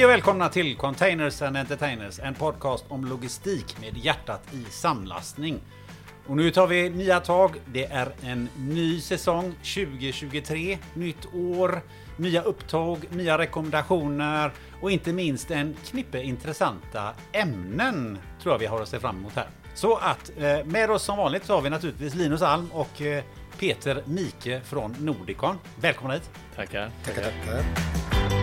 Hej och välkomna till Containers and Entertainers, en podcast om logistik med hjärtat i samlastning. Och nu tar vi nya tag. Det är en ny säsong 2023, nytt år, nya upptåg, nya rekommendationer och inte minst en knippe intressanta ämnen tror jag vi har att se fram emot här. Så att eh, med oss som vanligt så har vi naturligtvis Linus Alm och eh, Peter Mike från Nordicon. Välkomna hit! Tackar. Tackar, tackar.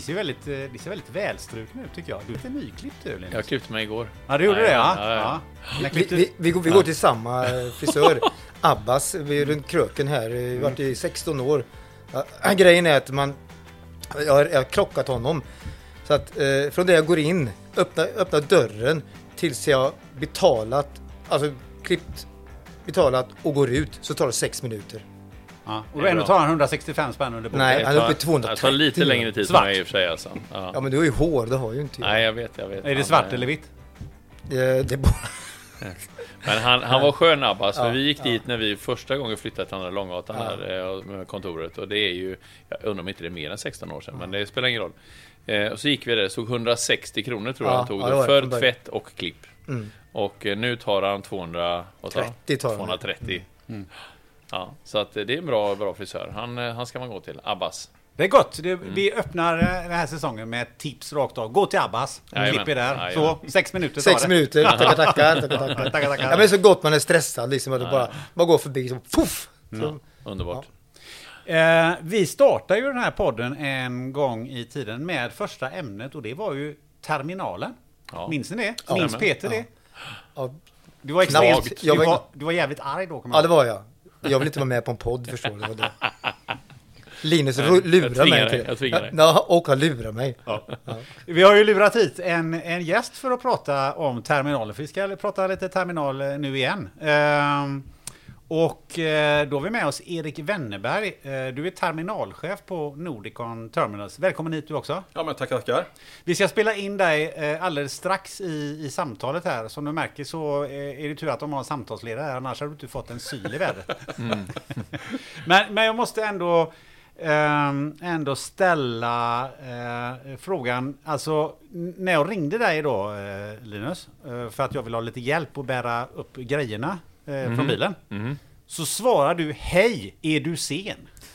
Ni, ser väldigt, eh, ni ser väldigt välstrukna ut tycker jag. Du är lite nyklippt du Linus. Jag klippte mig igår. Ja, du gjorde det ja. ja, ja. ja. När Vi, vi, vi, går, vi går till samma eh, frisör, Abbas, vi är runt kröken här. Vi har varit i 16 år. Ja, grejen är att man, jag har, jag har krockat honom. Så att eh, från det jag går in, öppnar öppna dörren tills jag betalat, alltså klippt, betalat och går ut så tar det 6 minuter. Ja. Och ändå tar han 165 spänn under bordet. Nej, Det han är tar- uppe i 230. Det tar lite längre tid för Svart. mig i och för sig alltså. Ja Ja. men du har ju hår, det har ju inte. Nej, jag vet, jag vet. Är det svart eh, eller vitt? Det, det är bara... Men han, han var skön Abbas, för Ja, vi gick ja. dit när vi första gången flyttade till Andra Långgatan Ja. här eh, med kontoret. Och det är ju, jag undrar om inte det är mer än 16 år sedan, men det spelar ingen roll. Eh, och så gick vi där, det stod 160 kronor tror jag Ja, han tog ja, det för tvätt och klipp. Mm. Och eh, nu tar han 200, vad sa han? 30 tar han. 230. Mm. Ja, så att eh, det är en bra, bra frisör. Han, eh, han ska man gå till, Abbas. Det är gott. Det, Mm. Vi öppnar eh, den här säsongen med ett tips rakt av. Gå till Abbas. Klipp er där. Jajamän. Så, sex minuter Sex det. minuter, tackar, tackar, tackar, tackar. Tackar, tackar. Ja, men det är så gott man är stressad liksom, att bara, bara går förbi så poff! Så, Underbart. Eh, vi startade ju den här podden en gång i tiden med första ämnet och det var ju terminalen. Ja. Minns ni det? Ja. Minns. Peter det? ja, Du var extremt... Du var- du var jävligt arg då kommer Ja, det var jag. Jag vill inte vara med på en podd, förstår du. Det. Linus Nej, lurar mig dig, jag tvingar dig. Ja, och han lurar mig. Vi har ju lurat hit en, en gäst för att prata om terminaler. För vi ska prata lite terminal eh, nu igen. Ehm, och eh, då har vi med oss Erik Wennerberg. Eh, du är terminalchef på Nordicon Terminals. Välkommen hit du också. Ja men tackar, tackar. Vi ska spela in dig eh, alldeles strax i, i samtalet här. Som du märker så är det tur att de har en samtalsledare här, annars hade du inte fått en syl i vädret. men, men jag måste ändå, ehm, ändå ställa frågan, alltså när jag ringde dig då Linus, för att jag vill ha lite hjälp att bära upp grejerna eh, från bilen. Mhm. Så svarar du Hej, är du sen?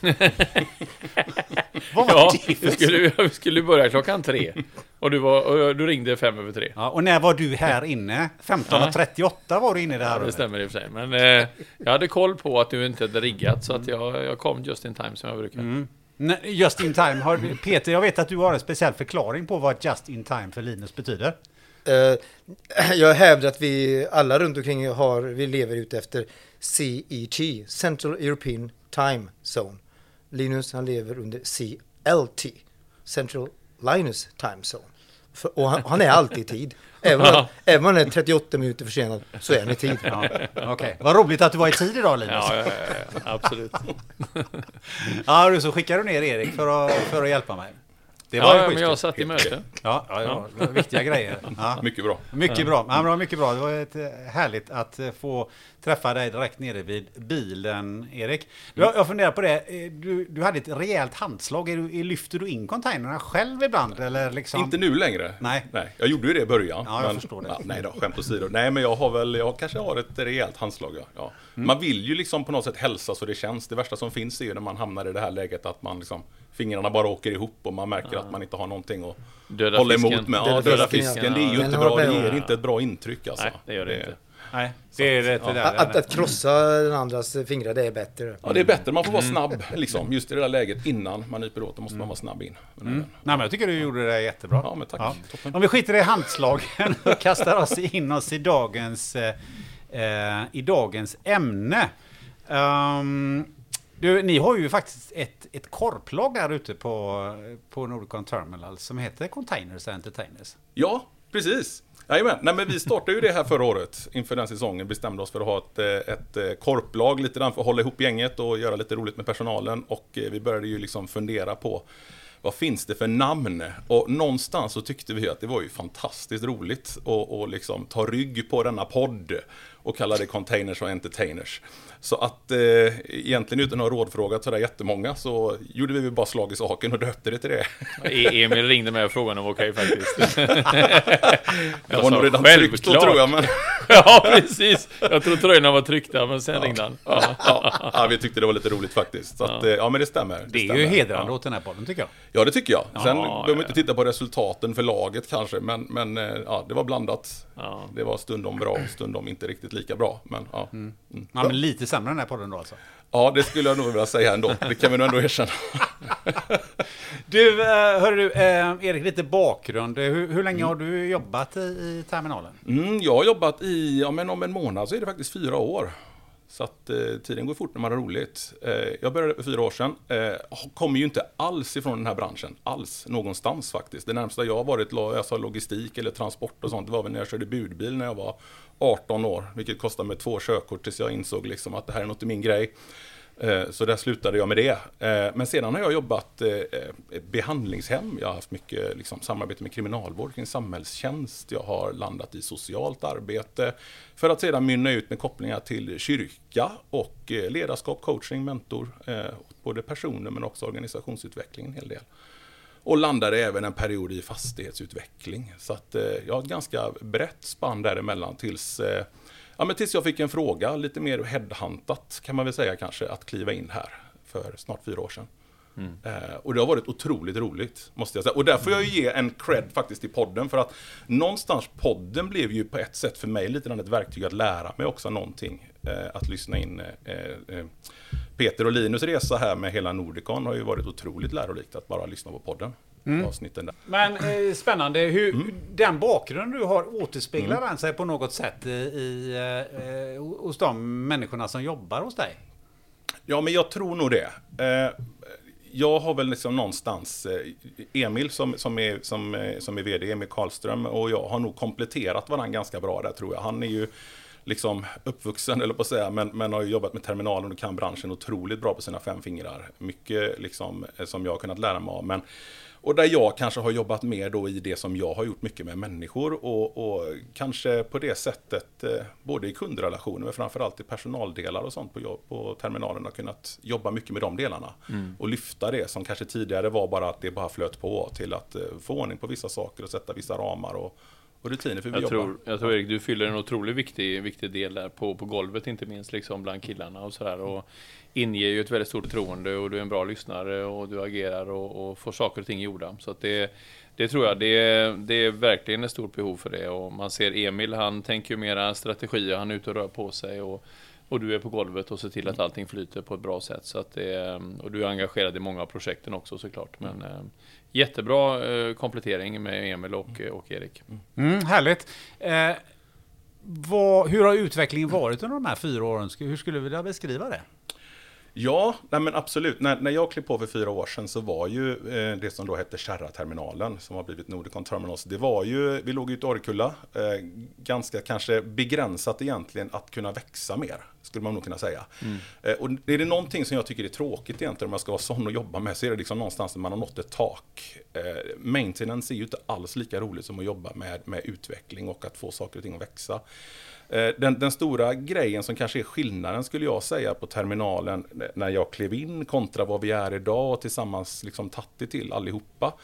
Vad var Ja, det för vi skulle, vi skulle börja klockan tre. Och du, var, och du ringde fem över tre. Ja, och när var du här inne? 15.38 var du inne i det här Ja, det stämmer i och för sig. Men eh, jag hade koll på att du inte hade riggat, så att jag, jag kom just in time som jag brukar. Mm. Just in time. Har, Peter, jag vet att du har en speciell förklaring på vad just in time för Linus betyder. Eh, jag hävdar att vi alla runt omkring har, vi lever ut efter CET, Central European Time Zone. Linus han lever under CLT, Central Linus Time Zone. För, och han, han är alltid i tid. Även om, även om han är 38 minuter försenad så är han i tid. Ja, Okej, vad roligt att du var i tid idag Linus. Ja, ja, ja, ja, absolut. Ja, du, så skickar du ner Erik för att, för att hjälpa mig. Det Ja, ju men jag satt i möte. Ja, ja, ja, var viktiga grejer. Ja. Mycket bra. Mycket bra. Ja, men det var mycket bra. Det var ett, eh, härligt att eh, få träffa dig direkt nere vid bilen, Erik. Du, jag jag funderar på det. Eh, Du, du hade ett rejält handslag. Är du, lyfter du in containrarna själv ibland? Eller liksom? Inte nu längre. Nej. nej. Jag gjorde ju det i början. Ja, jag förstår det. Ja, nej då, skämt åsido. Nej, men jag har väl, jag kanske har ett rejält handslag. Ja. Ja. Mm. Man vill ju liksom på något sätt hälsa så det känns. Det värsta som finns är ju när man hamnar i det här läget att man liksom fingrarna bara åker ihop och man märker att man inte har någonting att Döda hålla fisken. emot med. Döda Ja, döda fisken, fisken. ja. Det är ju inte bra. Det med- ger inte ett bra intryck alltså. Nej, det gör det inte. Nej, det är det Ja. tyvärr. Att, att krossa den andras fingrar, det är bättre. Ja, det är bättre. Man får vara snabb liksom. Just i det där läget innan man nyper åt. Då måste man vara snabb in. Nej, men jag tycker du gjorde det jättebra. Ja, men tack. Toppen. Om vi skiter i handslagen och kastar oss in oss i dagens, eh, eh, i dagens ämne. Ehm, du, ni har ju faktiskt ett, ett korplag där ute på, på Nordicon Terminal som heter Containers Entertainers. Ja, precis. Jajamän. Nej, men vi startade ju det här förra året. Inför den säsongen bestämde oss för att ha ett, eh, ett eh, korplag lite grann för att hålla ihop gänget och göra lite roligt med personalen. Och eh, vi började ju liksom fundera på vad finns det för namn? Och någonstans så tyckte vi att det var ju fantastiskt roligt att och liksom ta rygg på denna podd och kalla det Containers och Entertainers. Så att eh, egentligen utan att ha rådfrågat sådär jättemånga så gjorde vi bara slag i saken och döpte det till det. E- Emil ringde mig och frågade om det okej faktiskt. Det var nog redan tryckt då tror jag. Men, Ja, precis. Jag tror tröjorna var tryckta, men sen ringde han. Ja. ja, ja, vi tyckte det var lite roligt faktiskt. Så att, eh, ja men det stämmer. Det är stämmer. ju hedrande Ja. åt den här podden tycker jag. Ja, det tycker jag. Sen Ja, behöver man ja, inte titta på resultaten för laget kanske, men, men eh, ja, det var blandat. Ja. Det var stundom bra, stundom inte riktigt lika bra. Men, ja. Mm. Mm. Ja, men lite sämre den här podden då alltså. ja, det skulle jag nog vilja säga ändå. Det kan vi nog ändå erkänna. Du, eh, du, eh, Erik, lite bakgrund. Hur, hur länge har du jobbat i, i terminalen? Mm, jag har jobbat i, ja men om en månad så är det faktiskt fyra år. Så att eh, tiden går fort när man har roligt. Eh, jag började för fyra år sedan. Eh, kommer ju inte alls ifrån den här branschen. Alls, någonstans faktiskt. Det närmsta jag har varit, jag alltså sa logistik eller transport och sånt, det var väl när jag körde budbil när jag var 18 år. Vilket kostade mig två körkort tills jag insåg liksom att det här är något i min grej. Eh, så där slutade jag med det. Eh, men sedan har jag jobbat eh, behandlingshem. Jag har haft mycket liksom, samarbete med kriminalvård kring samhällstjänst. Jag har landat i socialt arbete. För att sedan mynna ut med kopplingar till kyrka och ledarskap, coaching, mentor. Både personer men också organisationsutveckling en hel del. Och landade även en period i fastighetsutveckling. Så att jag har ett ganska brett spann däremellan tills, ja, men tills jag fick en fråga, lite mer headhuntat kan man väl säga kanske, att kliva in här för snart fyra år sedan. Eh, och det har varit otroligt roligt, måste jag säga. Och där får jag ju ge en cred faktiskt till podden, för att någonstans podden blev ju på ett sätt för mig lite grann ett verktyg att lära mig också någonting. Eh, att lyssna in eh, eh, Peter och Linus resa här med hela Nordicon har ju varit otroligt lärorikt att bara lyssna på podden. Avsnitten där. Men eh, spännande, hur, Mm. den bakgrund du har, återspeglar den sig på något sätt i, i, eh, hos de människorna som jobbar hos dig? Ja, men jag tror nog det. Eh, jag har väl liksom någonstans, eh, Emil som, som, är, som, eh, som är VD, Emil Karlström, och jag har nog kompletterat varandra ganska bra där tror jag. Han är ju liksom uppvuxen, eller på att säga, men, men har ju jobbat med terminalen och kan branschen otroligt bra på sina fem fingrar. Mycket liksom, eh, som jag har kunnat lära mig av. Men, och där jag kanske har jobbat mer då i det som jag har gjort mycket med människor och, och kanske på det sättet eh, både i kundrelationer men framförallt i personaldelar och sånt på, jobb, på terminalen har kunnat jobba mycket med de delarna. Och lyfta det som kanske tidigare var bara att det bara flöt på till att eh, få ordning på vissa saker och sätta vissa ramar och, och rutiner för vi Jag jobbar. tror, jag tror Erik, du fyller en otroligt viktig, viktig del där på, på golvet inte minst, liksom bland killarna och sådär. Och inger ju ett väldigt stort förtroende och du är en bra lyssnare och du agerar och, och får saker och ting gjorda. Så att det, det tror jag, det, är- det är verkligen ett stort behov för det. Och man ser Emil, han tänker ju mera strategi och han är ute och rör på sig. Och, och du är på golvet och ser till att allting flyter på ett bra sätt. Så att det, och du är engagerad i många av projekten också såklart. Men eh, jättebra eh, komplettering med Emil och, och Erik. Mm, härligt. Eh, vad, hur har utvecklingen varit under de här fyra åren? Hur skulle du vilja beskriva det? Ja, nej men absolut. När, när jag klev på för fyra år sedan så var ju eh, det som då hette Kärra-terminalen, som har blivit Nordicon Terminals, det var ju, vi låg ute i Orrekulla, eh, ganska kanske begränsat egentligen att kunna växa mer, skulle man nog kunna säga. Eh, och är det någonting som jag tycker är tråkigt egentligen, om man ska vara sån och jobba med, så är det liksom någonstans när man har nått ett tak. Eh, maintenance är ju inte alls lika roligt som att jobba med, med utveckling och att få saker och ting att växa. Eh, den, den stora grejen som kanske är skillnaden skulle jag säga på terminalen när jag klev in kontra vad vi är idag och tillsammans liksom tagit det till allihopa.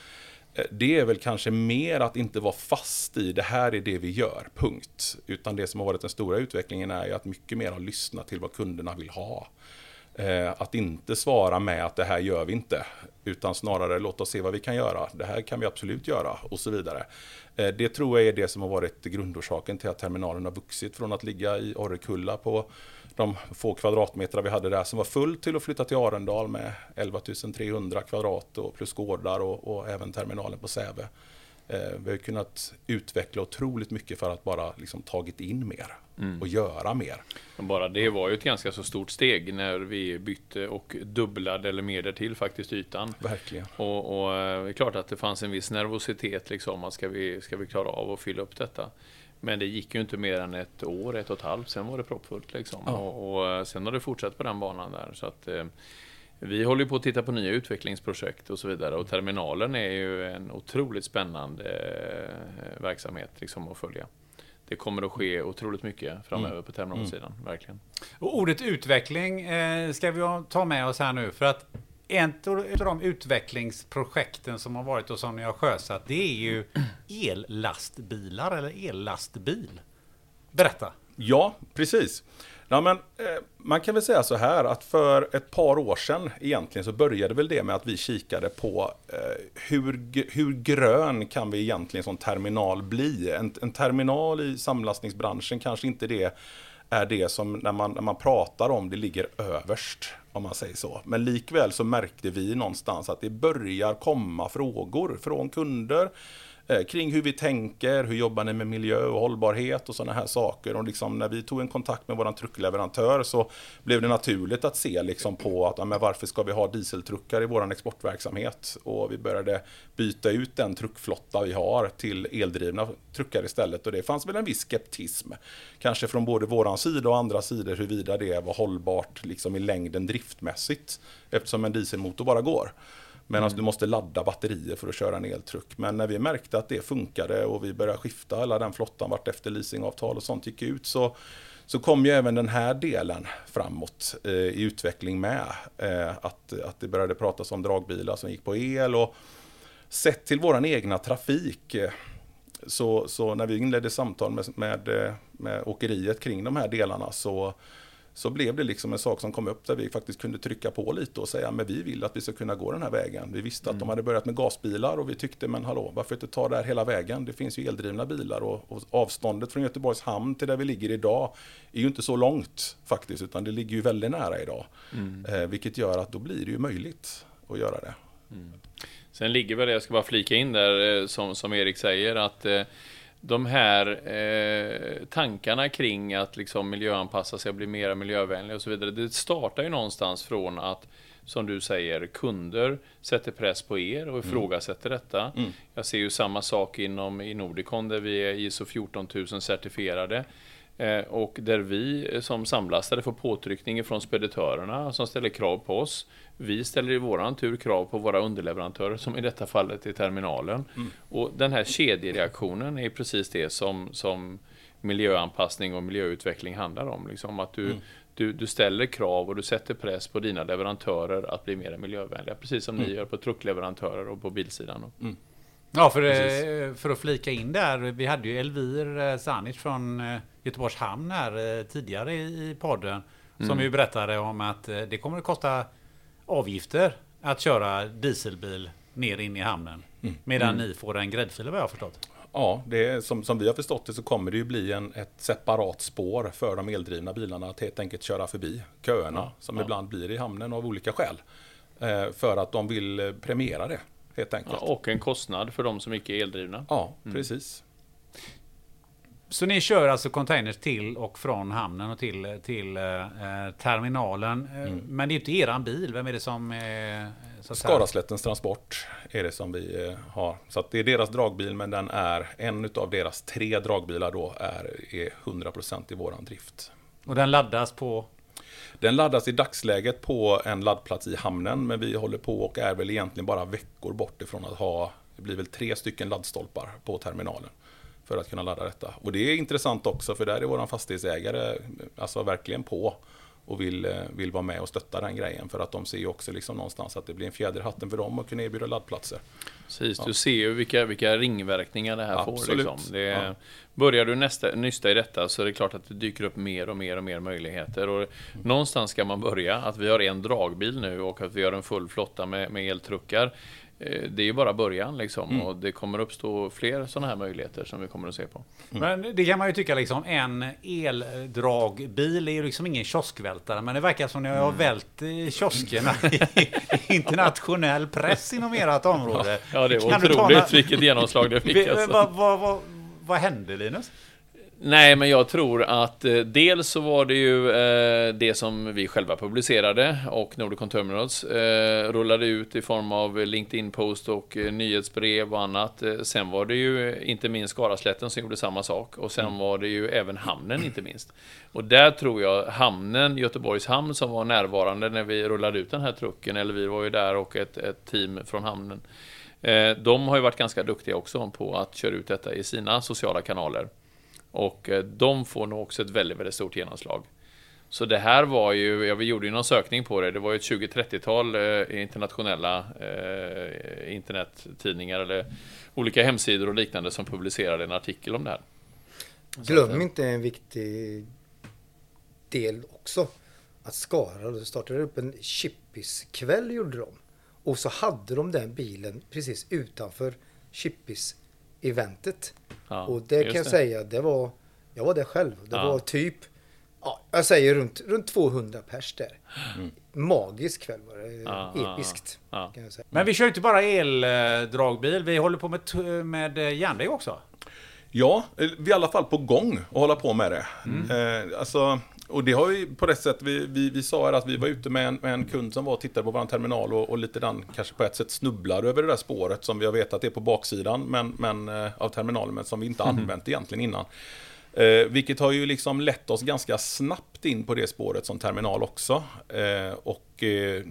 Eh, det är väl kanske mer att inte vara fast i det här är det vi gör, punkt. Utan det som har varit den stora utvecklingen är ju att mycket mer ha lyssnat till vad kunderna vill ha. Eh, att inte svara med att det här gör vi inte, utan snarare låt oss se vad vi kan göra. Det här kan vi absolut göra och så vidare. Eh, det tror jag är det som har varit grundorsaken till att terminalen har vuxit från att ligga i Orrekulla på de få kvadratmeter vi hade där som var fullt till att flytta till Arendal med 11 300 kvadrat och plus gårdar och, och även terminalen på Säve. Eh, Vi har kunnat utveckla otroligt mycket för att bara liksom tagit in mer och göra mer. Men Bara det var ju ett ganska så stort steg när vi bytte och dubblade eller mer därtill faktiskt ytan. Verkligen. Och, och eh, det är klart att det fanns en viss nervositet liksom, att ska vi, ska vi klara av att fylla upp detta? Men det gick ju inte mer än ett år, ett och ett halvt, sen var det proppfullt liksom. Ja. Och, och eh, sen har det fortsatt på den banan där. Så att, vi håller på att titta på nya utvecklingsprojekt och så vidare och terminalen är ju en otroligt spännande eh, verksamhet liksom att följa. Det kommer att ske otroligt mycket framöver Mm. på terminalsidan, verkligen. Och ordet utveckling eh, ska vi ta med oss här nu för att en av de utvecklingsprojekten som har varit och som ni har sjösatt det är ju ellastbilar eller ellastbil. Berätta. Ja, precis. Ja, men, eh, man kan väl säga så här att för ett par år sedan egentligen så började väl det med att vi kikade på eh, hur, hur grön kan vi egentligen som terminal bli? En, en terminal i samlastningsbranschen kanske inte det är det som när man, när man pratar om det ligger överst, om man säger så. Men likväl så märkte vi någonstans att det börjar komma frågor från kunder Eh, kring hur vi tänker, hur jobbar ni med miljö och hållbarhet och sådana här saker. Och liksom när vi tog en kontakt med vår truckleverantör så blev det naturligt att se liksom på att ja, men varför ska vi ha dieseltruckar i vår exportverksamhet? Och vi började byta ut den truckflotta vi har till eldrivna truckar istället. Och det fanns väl en viss skeptism, kanske från både våran sida och andra sidor huruvida det var hållbart liksom i längden driftmässigt, eftersom en dieselmotor bara går. Medan du måste ladda batterier för att köra en eltruck. Men när vi märkte att det funkade och vi började skifta hela den flottan vart efter leasingavtal och sånt gick ut så, så kom ju även den här delen framåt eh, i utveckling med. Eh, att, att det började pratas om dragbilar som gick på el och sett till våran egna trafik eh, så, så när vi inledde samtal med, med, eh, med åkeriet kring de här delarna så, så blev det liksom en sak som kom upp där vi faktiskt kunde trycka på lite och säga men vi vill att vi ska kunna gå den här vägen. Vi visste att de hade börjat med gasbilar och vi tyckte men hallå varför inte ta det här hela vägen? Det finns ju eldrivna bilar och, och avståndet från Göteborgs hamn till där vi ligger idag är ju inte så långt faktiskt utan det ligger ju väldigt nära idag. Eh, vilket gör att då blir det ju möjligt att göra det. Sen ligger väl det, jag ska bara flika in där, eh, som, som Erik säger, att eh, de här eh, tankarna kring att liksom miljöanpassa sig och bli mer miljövänlig och så vidare, det startar ju någonstans från att som du säger, kunder sätter press på er och ifrågasätter detta. Mm. Jag ser ju samma sak inom i Nordicon där vi är ISO 14000 certifierade. Eh, och där vi som samlastare får påtryckning från speditörerna som ställer krav på oss. Vi ställer i våran tur krav på våra underleverantörer som i detta fallet är terminalen. Och den här kedjereaktionen är precis det som, som miljöanpassning och miljöutveckling handlar om. Liksom att du, du, du ställer krav och du sätter press på dina leverantörer att bli mer miljövänliga. Precis som ni gör på truckleverantörer och på bilsidan. Ja, för, eh, för att flika in där. Vi hade ju Elvir eh, Sanic från eh, Göteborgs Hamn här tidigare i podden. Som ju berättade om att det kommer att kosta avgifter att köra dieselbil ner in i hamnen. Medan ni får en gräddfil vad jag har förstått. Ja, det är, som, som vi har förstått det så kommer det ju bli en, ett separat spår för de eldrivna bilarna att helt enkelt köra förbi köerna som ibland blir i hamnen av olika skäl. Eh, för att de vill eh, premiera det helt Ja, enkelt. Ja, och en kostnad för de som icke är eldrivna. precis. Så ni kör alltså containers till och från hamnen och till, till eh, terminalen. Eh, Men det är inte eran bil. Vem är det som... Eh, Skaraslättens transport är det som vi eh, har. Så det är deras dragbil men den är en av deras tre dragbilar då är, är 100% i våran drift. Och den laddas på... Den laddas i dagsläget på en laddplats i hamnen, men vi håller på och är väl egentligen bara veckor bort ifrån att ha, det blir väl tre stycken laddstolpar på terminalen för att kunna ladda detta. Och det är intressant också, för där är våran fastighetsägare alltså verkligen på och vill, eh, vill vara med och stötta den grejen, för att de ser ju också liksom någonstans att det blir en fjäder i hatten för dem att kunna erbjuda laddplatser. Precis, du ser ju vilka, vilka ringverkningar det här får. Absolut. Liksom. Det, Ja. Börjar du nästa, nysta i detta så är det klart att det dyker upp mer och mer och mer möjligheter. Och någonstans ska man börja. Att vi har en dragbil nu och att vi har en full flotta med, med eltruckar. Eh, Det är ju bara början liksom. Och det kommer uppstå fler sådana här möjligheter som vi kommer att se på. Men det kan man ju tycka liksom. En eldragbil är ju liksom ingen kioskvältare. Men det verkar som ni har vält eh, kioskerna i internationell press inom ert område. Ja, det Kan du ta otroligt vilket genomslag det fick. Alltså. Vad, vad, vad, vad hände Linus? Nej, men jag tror att eh, dels så var det ju eh, det som vi själva publicerade och Nordicon Terminals eh, rullade ut i form av LinkedIn-post och eh, nyhetsbrev och annat. Eh, sen var det ju inte minst Skaraslätten som gjorde samma sak och sen var det ju även hamnen inte minst. Och där tror jag hamnen, Göteborgs hamn som var närvarande när vi rullade ut den här trucken, eller vi var ju där och ett, ett team från hamnen. Eh, de har ju varit ganska duktiga också på att köra ut detta i sina sociala kanaler. Och eh, de får nog också ett väldigt, väldigt stort genomslag. Så det här var ju, ja vi gjorde ju någon sökning på det, det var ju ett 20-30-tal eh, internationella eh, internettidningar eller olika hemsidor och liknande som publicerade en artikel om det här. Glöm inte en viktig del också. Att Skara startade upp en chippiskväll gjorde de. Och så hade de den bilen precis utanför chippis-eventet. Ja, och det kan jag det. säga, det var, jag var där själv. Det Ja. var typ, ja, jag säger runt, runt 200 pers där. Magisk kväll var det. Mm. Ja, Episkt. ja. Kan jag säga. Men vi kör ju inte bara eldragbil, vi håller på med, med eh, järnväg också. Ja, vi är i alla fall på gång att hålla på med det. Eh, alltså, och det har vi på rätt sätt, vi, vi, vi sa här att vi var ute med en, med en kund som var och tittade på vår terminal och, och lite den kanske på ett sätt snubblade över det där spåret som vi har vetat är på baksidan men, men, eh, av terminalen men som vi inte använt egentligen innan. Eh, vilket har ju liksom lett oss ganska snabbt in på det spåret som terminal också. Eh, och eh,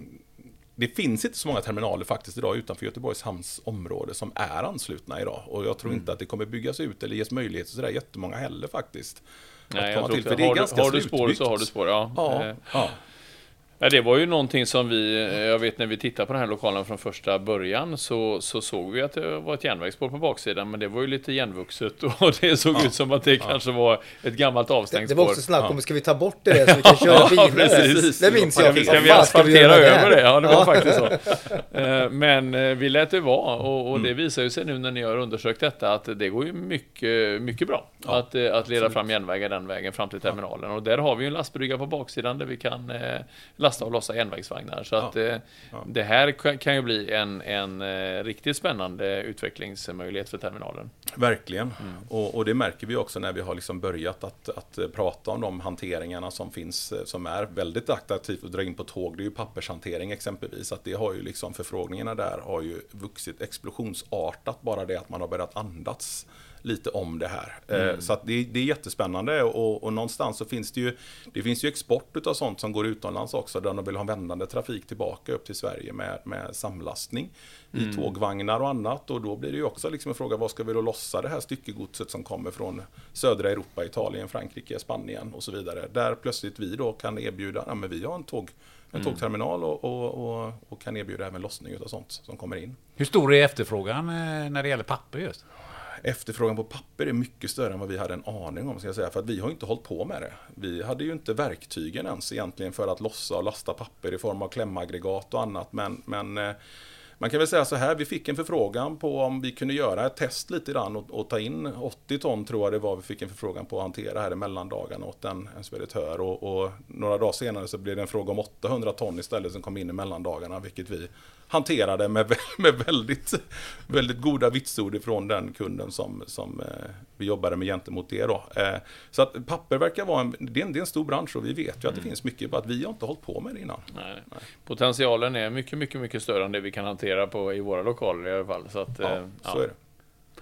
det finns inte så många terminaler faktiskt idag utanför Göteborgs hamns område som är anslutna idag. Och jag tror inte att det kommer byggas ut eller ges möjlighet till sådär jättemånga heller faktiskt. Att Nej, komma jag tror till, för det är Har, ganska du, har du spår så har du spår, ja. Ja, Eh, ja. Ja, det var ju någonting som vi, eh, jag vet när vi tittade på den här lokalen från första början så, så såg vi att det var ett järnvägsspår på baksidan men det var ju lite igenvuxet och det såg ut som att det kanske var ett gammalt Det, avstängt det var spår. också snack om, ska vi ta bort det så vi kan köra där? precis. Det minns jag. ska vi asfaltera över det? Ja, det var Ja. faktiskt så. Eh, Men eh, vi lät det vara och, och det visar ju sig nu när ni har undersökt detta att det går ju mycket, mycket bra Ja, att, att leda fram järnvägar den vägen fram till terminalen. Och där har vi ju en lastbrygga på baksidan där vi kan eh, lasta och lossa järnvägsvagnar. Så Ja. att eh, det här kan- ju bli en, en eh, riktigt spännande utvecklingsmöjlighet för terminalen. Verkligen. Och, och det märker vi också när vi har liksom börjat att, att eh, prata om de hanteringarna som finns, som är väldigt attraktivt att dra in på tåg. Det är ju pappershantering exempelvis. Att det har ju liksom förfrågningarna där har ju vuxit explosionsartat. Bara det att man har börjat andats lite om det här. Eh, Så att det, det är jättespännande och, och någonstans så finns det ju Det finns ju export utav sånt som går utomlands också där de vill ha vändande trafik tillbaka upp till Sverige med, med samlastning i tågvagnar och annat och då blir det ju också liksom en fråga vad ska vi då lossa det här styckegodset som kommer från södra Europa, Italien, Frankrike, Spanien och så vidare. Där plötsligt vi då kan erbjuda, ja men vi har en tåg en tågterminal och, och, och, och kan erbjuda även lossning av sånt som kommer in. Hur stor är efterfrågan eh, när det gäller papper just? Efterfrågan på papper är mycket större än vad vi hade en aning om, ska jag säga. För att vi har inte hållit på med det. Vi hade ju inte verktygen ens egentligen för att lossa och lasta papper i form av klämaggregat och annat. Men, men eh, man kan väl säga så här, vi fick en förfrågan på om vi kunde göra ett test lite grann och, och ta in 80 ton tror jag det var vi fick en förfrågan på att hantera här i mellandagarna åt en, en speditör. Och, och några dagar senare så blev det en fråga om 800 ton istället som kom in i mellandagarna, vilket vi hanterade med, med väldigt, väldigt goda vitsord ifrån den kunden som, som eh, vi jobbade med gentemot det. Då. Eh, så att papper verkar vara en, det är en, det är en stor bransch och vi vet ju att det finns mycket, bara att vi har inte hållit på med det innan. Nej. Potentialen är mycket, mycket, mycket större än det vi kan hantera på i våra lokaler i alla fall. Så att, Ja, eh, så är det.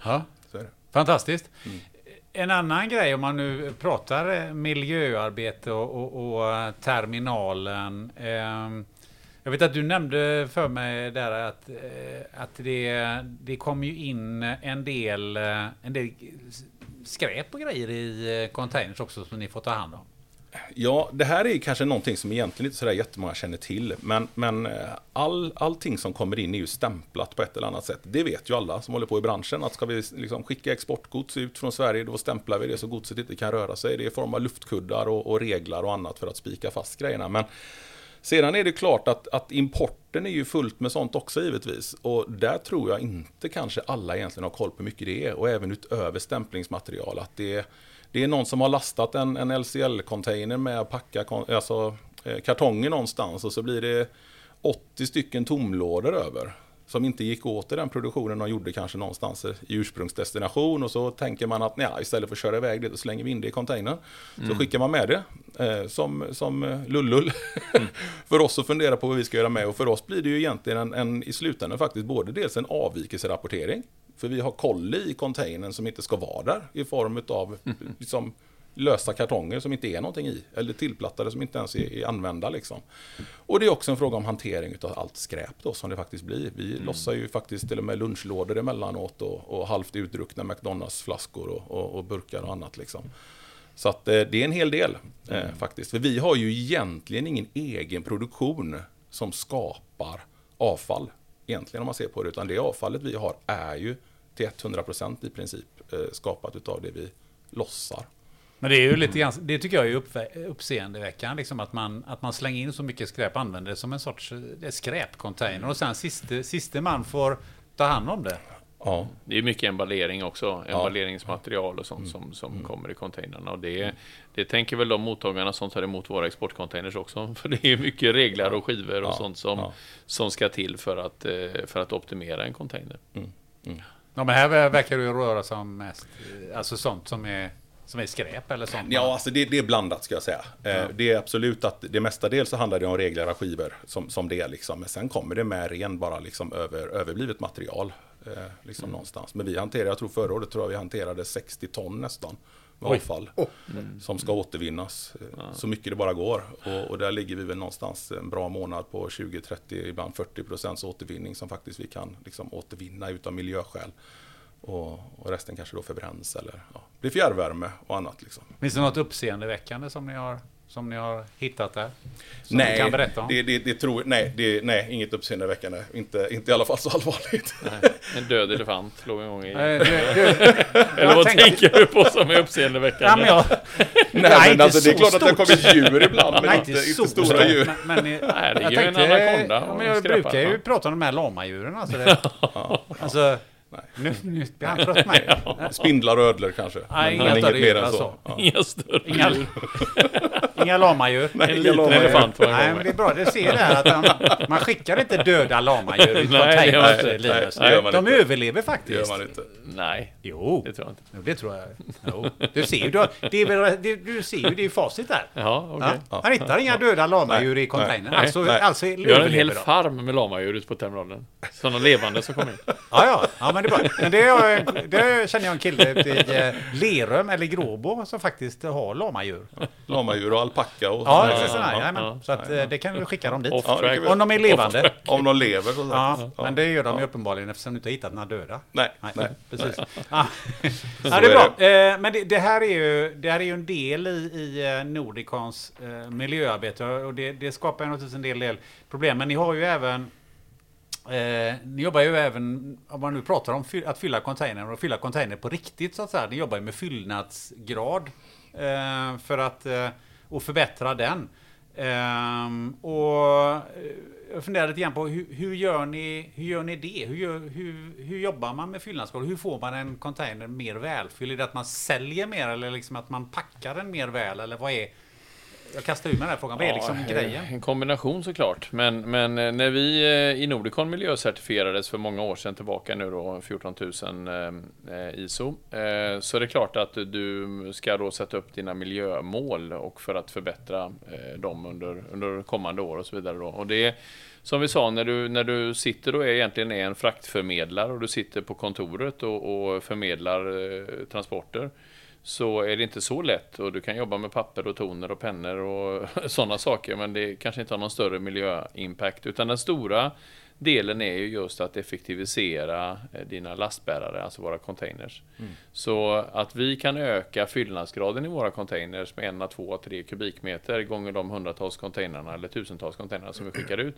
Ja. Så är det. Fantastiskt. En annan grej om man nu pratar eh, miljöarbete och, och, och eh, terminalen. ehm, jag vet att du nämnde för mig där att, eh, att det, det kom ju in en del, eh, en del skräp och grejer i eh, containers också som ni får ta hand om. Ja, det här är kanske någonting som egentligen inte sådär jättemånga känner till. Men, men all, allting som kommer in är ju stämplat på ett eller annat sätt. Det vet ju alla som håller på i branschen. Att ska vi liksom skicka exportgods ut från Sverige, då stämplar vi det så godset inte kan röra sig. Det är i form av luftkuddar och, och reglar och annat för att spika fast grejerna. Men sedan är det klart att, att importen är ju fullt med sånt också givetvis. Och där tror jag inte kanske alla egentligen har koll på hur mycket det är. Och även utöver stämplingsmaterial. Att det, det är någon som har lastat en, en LCL-container med att packa alltså, eh, kartonger någonstans. Och så blir det 80 stycken tomlådor över som inte gick åt i den produktionen de gjorde kanske någonstans i ursprungsdestination och så tänker man att ja, istället för att köra iväg det så slänger vi in det i containern. Mm. Så skickar man med det eh, som, som eh, lullull mm. för oss att fundera på vad vi ska göra med och för oss blir det ju egentligen en, en i slutändan faktiskt både dels en avvikelserapportering för vi har koll i containern som inte ska vara där i form av mm. liksom, lösa kartonger som inte är någonting i. Eller tillplattade som inte ens är, är använda. Liksom. Och det är också en fråga om hantering av allt skräp då, som det faktiskt blir. Vi mm. lossar ju faktiskt till och med lunchlådor emellanåt och, och halvt utdruckna McDonalds-flaskor och, och, och, burkar och annat. Liksom. Så att, eh, det är en hel del eh, mm. faktiskt. För vi har ju egentligen ingen egen produktion som skapar avfall. Egentligen om man ser på det. Utan det avfallet vi har är ju till 100% i princip eh, skapat utav det vi lossar. Men det är ju lite grann, det tycker jag är uppseendeväckande, liksom att, man, att man slänger in så mycket skräp, använder det som en sorts skräpcontainer och sen siste, siste man får ta hand om det. Ja. Det är mycket emballering också, emballeringsmaterial och sånt mm. som, som mm. kommer i containrarna. Och det, det tänker väl de mottagarna som tar emot våra exportcontainers också. För det är mycket reglar och skivor och ja. sånt som, ja. som ska till för att, eh, för att optimera en container. Mm. mm. Ja, men här verkar det röra sig om mest, alltså sånt som är som är skräp eller sånt? Ja, alltså det, det är blandat ska jag säga. Eh, ja. Det är absolut att det mestadels så handlar det om reglerade skivor som, som det är liksom. Men sen kommer det med ren bara liksom över, överblivet material. Eh, liksom mm. någonstans. Men vi hanterar, jag tror förra året tror jag vi hanterade 60 ton nästan med avfall. Oh. Mm. Som ska återvinnas ja. så mycket det bara går. Och, och, där ligger vi väl någonstans en bra månad på 20-30, ibland 40 procents återvinning som faktiskt vi kan liksom återvinna utav miljöskäl. Och, och, resten kanske då förbränns eller ja, blir fjärrvärme och annat. Liksom. Finns det något uppseendeväckande som ni har, som ni har hittat där? Som nej, kan berätta om? Det, det, det tror, nej, det, nej, inget uppseendeväckande. Inte, inte i alla fall så allvarligt. Nej, en död elefant låg en gång i... Nej, eller vad tänkte... tänker du på som är uppseendeväckande? Ja, men jag, nej, nej men alltså, det är klart stort. att det kommit djur ibland, men nej, inte, inte, inte stora djur. Men, men, nej, det är ju en anakonda. Ja, men jag brukar ju prata om de här lamadjuren. Alltså, det, alltså, Nej. Nu, nu blir han trött mig. ja. Spindlar och ödlor kanske. Nej, men, inga men inget mer än så. Ja. Inga större Inga, lamadjur. Nej, en liten elefant Nej, men det är bra. Du ser det här att man, man skickar inte döda lamadjur i containers. De inte. överlever faktiskt. Det gör man inte. Nej, jo. det tror jag inte. Jo, det tror jag. Jo. Du ser ju, du, det är väl, det, du ser ju, det är facit där. Ja, okay. ja. Man hittar inga döda lamadjur i containern. Alltså, nej. alltså Vi har en hel farm med lamadjur ute på terminalen. Sådana levande som kommer in. Ja, ja. ja men det, är bra. men det, är, det känner jag en kille i eh, Lerum eller Gråbo som faktiskt har lamadjur. Lamadjur och alpacka och Ja, ja, ja, ja, Så att, eh, det kan vi skicka dem dit. Om de är levande. Om de lever. Så ja, men det gör de ju uppenbarligen eftersom du inte har hittat några döda. Nej, nej. Precis. Ja. ja, det är bra. Eh, men det, det, här är ju, det här är ju en del i, i eh, Nordicons eh, miljöarbete och det, det skapar naturligtvis en del, del problem. Men ni har ju även Eh, ni jobbar ju även, om man nu pratar om att fylla containern och fylla containern på riktigt så att säga. Ni jobbar ju med fyllnadsgrad eh, för att eh, och förbättra den. Um, och eh, jag funderar lite grann på hur, hur, gör, ni, hur gör ni det? Hur, gör, hur, hur jobbar man med fyllnadsskål? Hur får man en container mer välfylld? Är det att man säljer mer eller liksom att man packar den mer väl? Eller vad är, jag kastar ur mig den här frågan. Vad är liksom ja, grejen? En kombination såklart. Men, men eh, när vi eh, i Nordicon miljöcertifierades för många år sedan tillbaka nu då, 14 000 eh, ISO, så är det klart att du ska då sätta upp dina miljömål och för att förbättra dem under, under kommande år och så vidare. Då. Och det som vi sa, när du, när du sitter och är egentligen är en fraktförmedlare och du sitter på kontoret och, och förmedlar eh, transporter så är det inte så lätt och du kan jobba med papper och toner och pennor och sådana saker men det kanske inte har någon större miljöimpact utan den stora delen är ju just att effektivisera eh, dina lastbärare, alltså våra containers. Mm. Så att vi kan öka fyllnadsgraden i våra containers med en, två, tre kubikmeter gånger de hundratals containrarna eller tusentals containrarna som vi skickar ut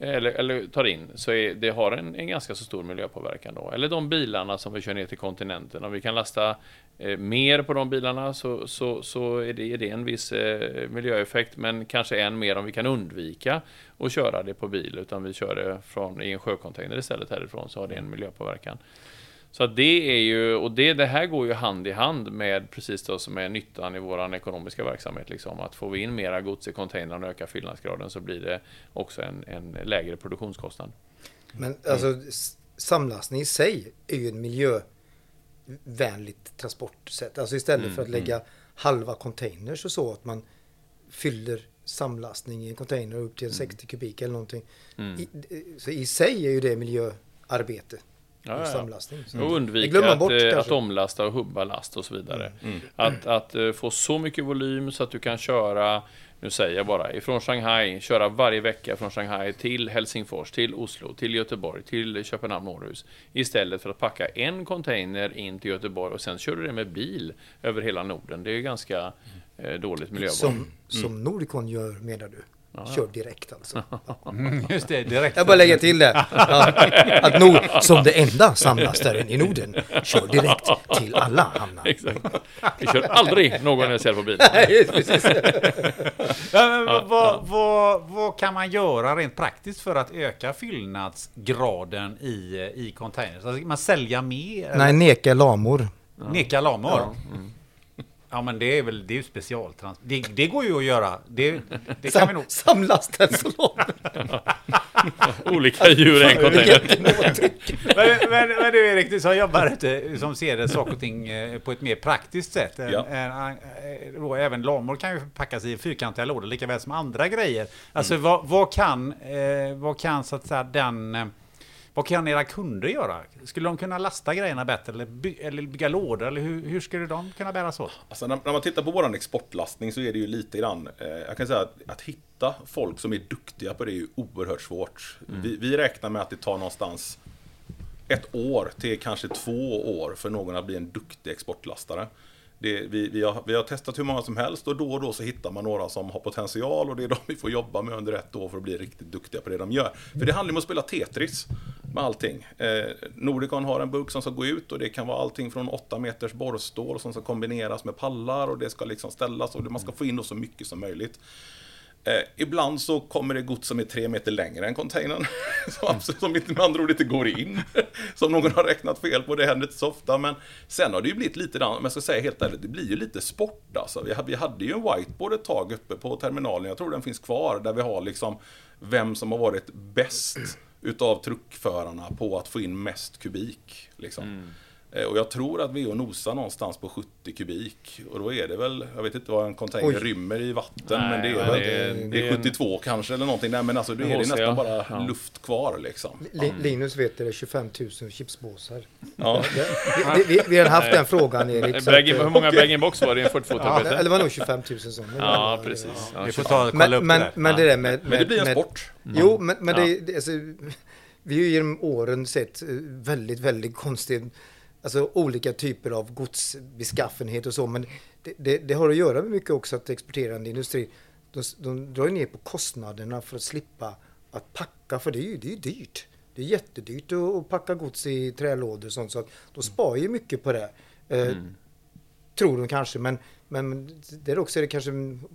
eller, eller tar in, så är, det har en, en ganska så stor miljöpåverkan då. Eller de bilarna som vi kör ner till kontinenten. Om vi kan lasta eh, mer på de bilarna så, så, så är, det, är det en viss eh, miljöeffekt, men kanske än mer om vi kan undvika att köra det på bil, utan vi kör det från, i en sjöcontainer istället härifrån, så har det en miljöpåverkan. Så det är ju, och det, det här går ju hand i hand med precis det som är nyttan i vår ekonomiska verksamhet. Liksom. Att får vi in mera gods i containern och ökar fyllnadsgraden så blir det också en, en lägre produktionskostnad. Men alltså samlastning i sig är ju en miljövänligt transportsätt. Alltså istället för att lägga halva containers och så, att man fyller samlastning i en container upp till en 60 kubik eller någonting. I, så i sig är ju det miljöarbete. Ja, samlastning. Så Och det undvika att, bort eh, att omlasta och hubba last och så vidare. Att, att eh, få så mycket volym så att du kan köra, nu säger jag bara, ifrån Shanghai, köra varje vecka från Shanghai till Helsingfors, till Oslo, till Göteborg, till Köpenhamn, Århus. Istället för att packa en container in till Göteborg och sen kör du det med bil över hela Norden. Det är ju ganska eh, dåligt miljöval. Som, som Nordicon gör menar du? Kör direkt alltså. Mm, Just det, direkt. Jag bara lägga till det. Ja, att Nord, som det enda samlastaren i Norden, kör direkt till alla hamnar. Exakt. Vi kör aldrig någon LCL på bilen. Ja, men vad- vad, vad, vad kan man göra rent praktiskt för att öka fyllnadsgraden i, i containers? Alltså, man sälja mer? Nej, neka lamor. Neka lamor? Ja. Ja. men det är väl det är ju specialtrans... Det, det går ju att göra. Det, det kan vi nog... samlasten så långt. Olika djur i en container. men, men, men du Erik, du som jobbar ute, som ser det saker och ting eh, på ett mer praktiskt sätt. Ja. Ja. Då, även lamor kan ju packas i fyrkantiga lådor lika väl som andra grejer. Alltså vad, vad kan, eh, vad kan så att säga den... Vad kan era kunder göra? Skulle de kunna lasta grejerna bättre eller, by, eller bygga lådor? Eller hur, hur skulle de kunna bäras åt? Alltså när, när man tittar på våran exportlastning så är det ju lite grann, eh, jag kan säga att, att hitta folk som är duktiga på det är ju oerhört svårt. Vi, vi räknar med att det tar någonstans ett år till kanske två år för någon att bli en duktig exportlastare. Det, vi, vi, har, vi har testat hur många som helst och då och då så hittar man några som har potential och det är de vi får jobba med under ett år för att bli riktigt duktiga på det de gör. För det handlar om att spela Tetris med allting. Eh, Nordicon har en burk som ska gå ut och det kan vara allting från 8 meters borrstål som ska kombineras med pallar och det ska liksom ställas och man ska få in då så mycket som möjligt. Eh, ibland så kommer det gods som är tre meter längre än containern. som, absolut- som inte med andra ord inte går in. som någon har räknat fel på, det händer inte så ofta. Men sen har det ju blivit lite, om jag ska säga helt ärligt, det blir ju lite sport alltså. Vi, hade- vi hade ju en whiteboard ett tag uppe på terminalen, jag tror den finns kvar, där vi har liksom vem som har varit bäst utav truckförarna på att få in mest kubik. Liksom. Mm. Och jag tror att och nosar någonstans på 70 kubik. Och då är det väl, jag vet inte vad en container Oj. rymmer i vatten, Nej, men det är väl det är- det det är är en- 72 kanske eller någonting. Nej men alltså det En är det nästan bara ja. luft kvar liksom. Li- Linus vet det, det är 25 000 chipsbåsar. Ja. Vi, vi, vi har haft den frågan Erik. att, hur många bag-in-box var det i en 40 ja, eller var nog 25 000 sådana. Ja, precis. Ja, Vi får ta och kolla Men, upp men, det där. men det där med... Men det blir en med, sport. Jo, men, men Ja. det, det, alltså, vi har ju genom åren sett eh, väldigt, väldigt konstigt, alltså olika typer av godsbeskaffenhet och så, men det, det, det har att göra med mycket också att exporterande industri, de, de drar ner på kostnaderna för att slippa att packa, för det är ju, det är ju dyrt. Det är jättedyrt att, att packa gods i trälådor och sånt, så att de sparar ju mycket på det. Eh, Tror de kanske, men, men det är också är det kanske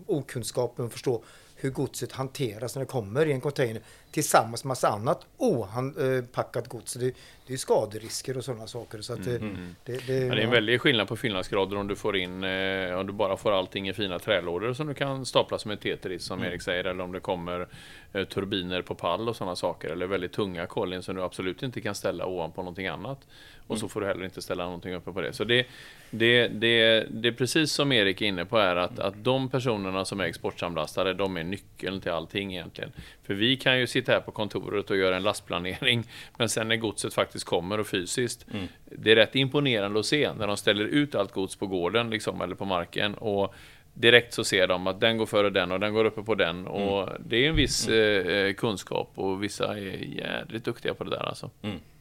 okunskapen att förstå hur godset hanteras när det kommer i en container tillsammans med massa annat opackat gods. Det, det är skaderisker och sådana saker. Så att det, det, det, Ja, det är en väldig skillnad på fyllnadsgrader om du får in, eh, om du bara får allting i fina trälådor som du kan stapla som ett Tetris som Erik säger, eller om det kommer eh, turbiner på pall och sådana saker, eller väldigt tunga kollin som du absolut inte kan ställa ovanpå någonting annat. Och så får du heller inte ställa någonting uppe på det. Så det, det, det, det är precis som Erik är inne på är att, att de personerna som är exportsamlastare, de är nyckeln till allting egentligen. För vi kan ju sitta här på kontoret och göra en lastplanering, men sen när godset faktiskt kommer och fysiskt, det är rätt imponerande att se när de ställer ut allt gods på gården liksom, eller på marken. Och Direkt så ser de att den går före den och den går uppe på den. Och Det är en viss eh, kunskap och vissa är jädrigt duktiga på det där alltså.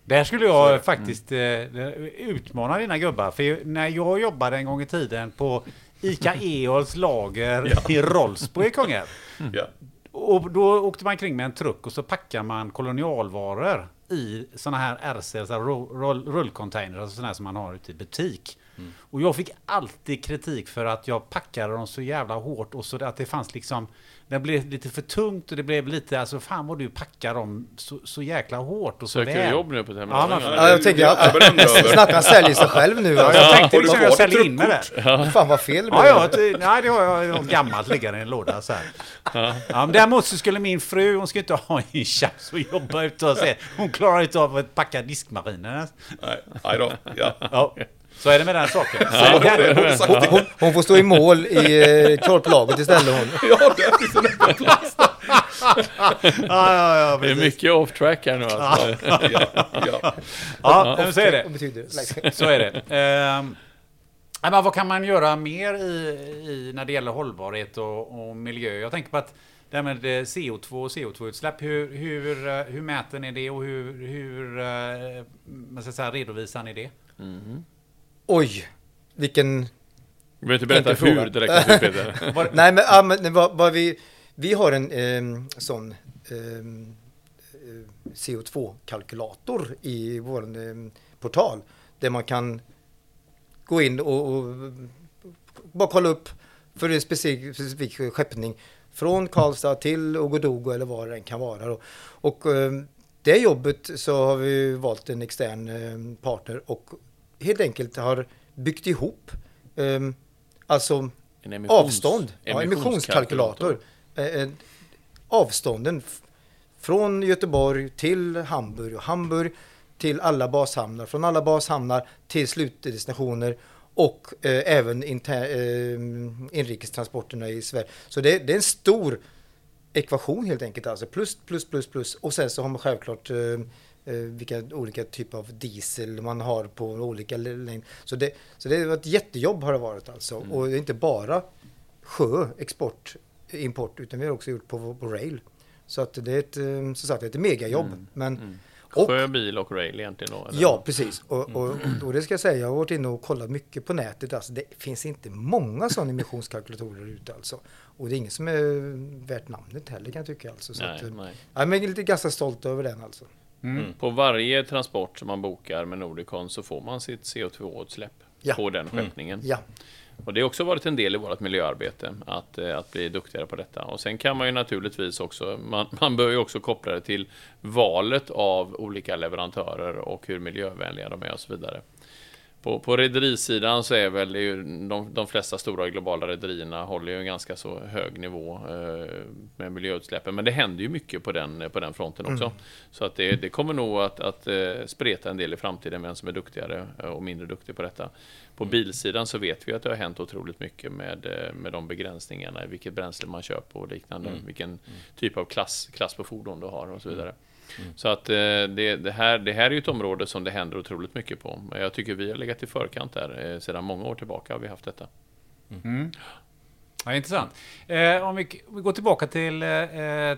Där skulle jag faktiskt eh, utmana dina gubbar. För när jag jobbade en gång i tiden på ICA Eols lager i Rolfsbo i Kungälv. Ja. Och då åkte man kring med en truck och så packar man kolonialvaror i såna här RC, så rull, rullcontainers, alltså såna här som man har ute i butik. Och jag fick alltid kritik för att jag packade dem så jävla hårt och så att det fanns liksom det blev lite för tungt och det blev lite, alltså fan vad du packar dem så, så jäkla hårt och så Söker du väl. jobb nu på Ja, terminalen? Ja, jag tänker Det är jag berömd att över. snacka säljer sig själv nu. Ja, jag tänkte du liksom jag säljer in mig där. Fan vad fel det Ja, blev. ja, det, nej, det har jag gammalt liggande i en låda så här. Ja. men däremot så skulle min fru, hon skulle inte ha en chans att jobba ute och se. Hon klarar inte av att packa diskmaskiner. Nej, nej då. Ja. Ja, så är det med den saken. Var det. Det? Hon, hon får stå i mål i eh, korplaget istället hon. Ja, det finns en öppen plats där. Ja, ja, ja, Det är mycket off track här nu alltså. Ja, ja. Ja, men så är det. Så är det. Ehm, men vad kan man göra mer i, i när det gäller hållbarhet och, och miljö? Jag tänker på att det här med eh, CO2 och CO2-utsläpp, hur, hur, eh, hur mäter ni det och hur, hur eh, man ska säga, redovisar ni det? Oj, vilken... Du behöver inte berätta Enkel fråga. hur direkt Peter. Var, Nej men, ja, men vad, vad vi, vi har en ehm, sån ehm, eh, CO2-kalkylator i vår ehm, portal. Där man kan gå in och, och bara kolla upp för en specifik, specifik skeppning från Karlstad till Ogodogo eller vad det än kan vara. Då. Och ehm, det jobbet så har vi valt en extern partner och helt enkelt har byggt ihop ehm, alltså emissions- avstånd, ja, emissionskalkylator. Eh, eh, avstånden från Göteborg till Hamburg och Hamburg till alla bashamnar, från alla bashamnar till slutdestinationer och eh, även inter, eh, inrikestransporterna i Sverige. Så det, det är en stor ekvation helt enkelt alltså. Plus, plus, plus, plus. Och sen så har man självklart eh, vilka olika typer av diesel man har på olika längd. Så det, så det var ett jättejobb har det varit alltså. Och det är inte bara sjö, export, import, utan vi har också gjort på, på rail. Så att det är ett, eh, som sagt, ett megajobb. Men, och, Sjö, bil och rail egentligen då? eller? Ja, precis. Och, och, och det ska jag säga, jag har varit inne och kollat mycket på nätet. Alltså, det finns inte många sådana emissionskalkylatorer ute alltså. Och det är ingen som är värt namnet heller kan jag tycka. Alltså. Så Nej, att, eh, nej. ja, men jag är lite ganska stolt över den alltså. På varje transport som man bokar med Nordicon så får man sitt CO2-utsläpp Ja. på den skeppningen. Ja, Och det har också varit en del i vårt miljöarbete, att, eh, att bli duktigare på detta. Och sen kan man ju naturligtvis också, man, man bör ju också koppla det till valet av olika leverantörer och hur miljövänliga de är och så vidare. På, på rederisidan så är väl ju de, de flesta stora globala rederierna håller ju en ganska så hög nivå eh, med miljöutsläppen. Men det händer ju mycket på den, på den fronten också. Så att det, det kommer nog att, att eh, spreta en del i framtiden, vem som är duktigare eh, och mindre duktig på detta. På bilsidan så vet vi att det har hänt otroligt mycket med, eh, med de begränsningarna, vilket bränsle man köper och liknande, vilken typ av klass, klass på fordon du har och så vidare. Så att eh, det, det, här, det här är ju ett område som det händer otroligt mycket på. Men Jag tycker vi har legat i förkant där. Eh, Sedan många år tillbaka har vi haft detta. Ja, intressant. Eh, om vi, vi går tillbaka till eh,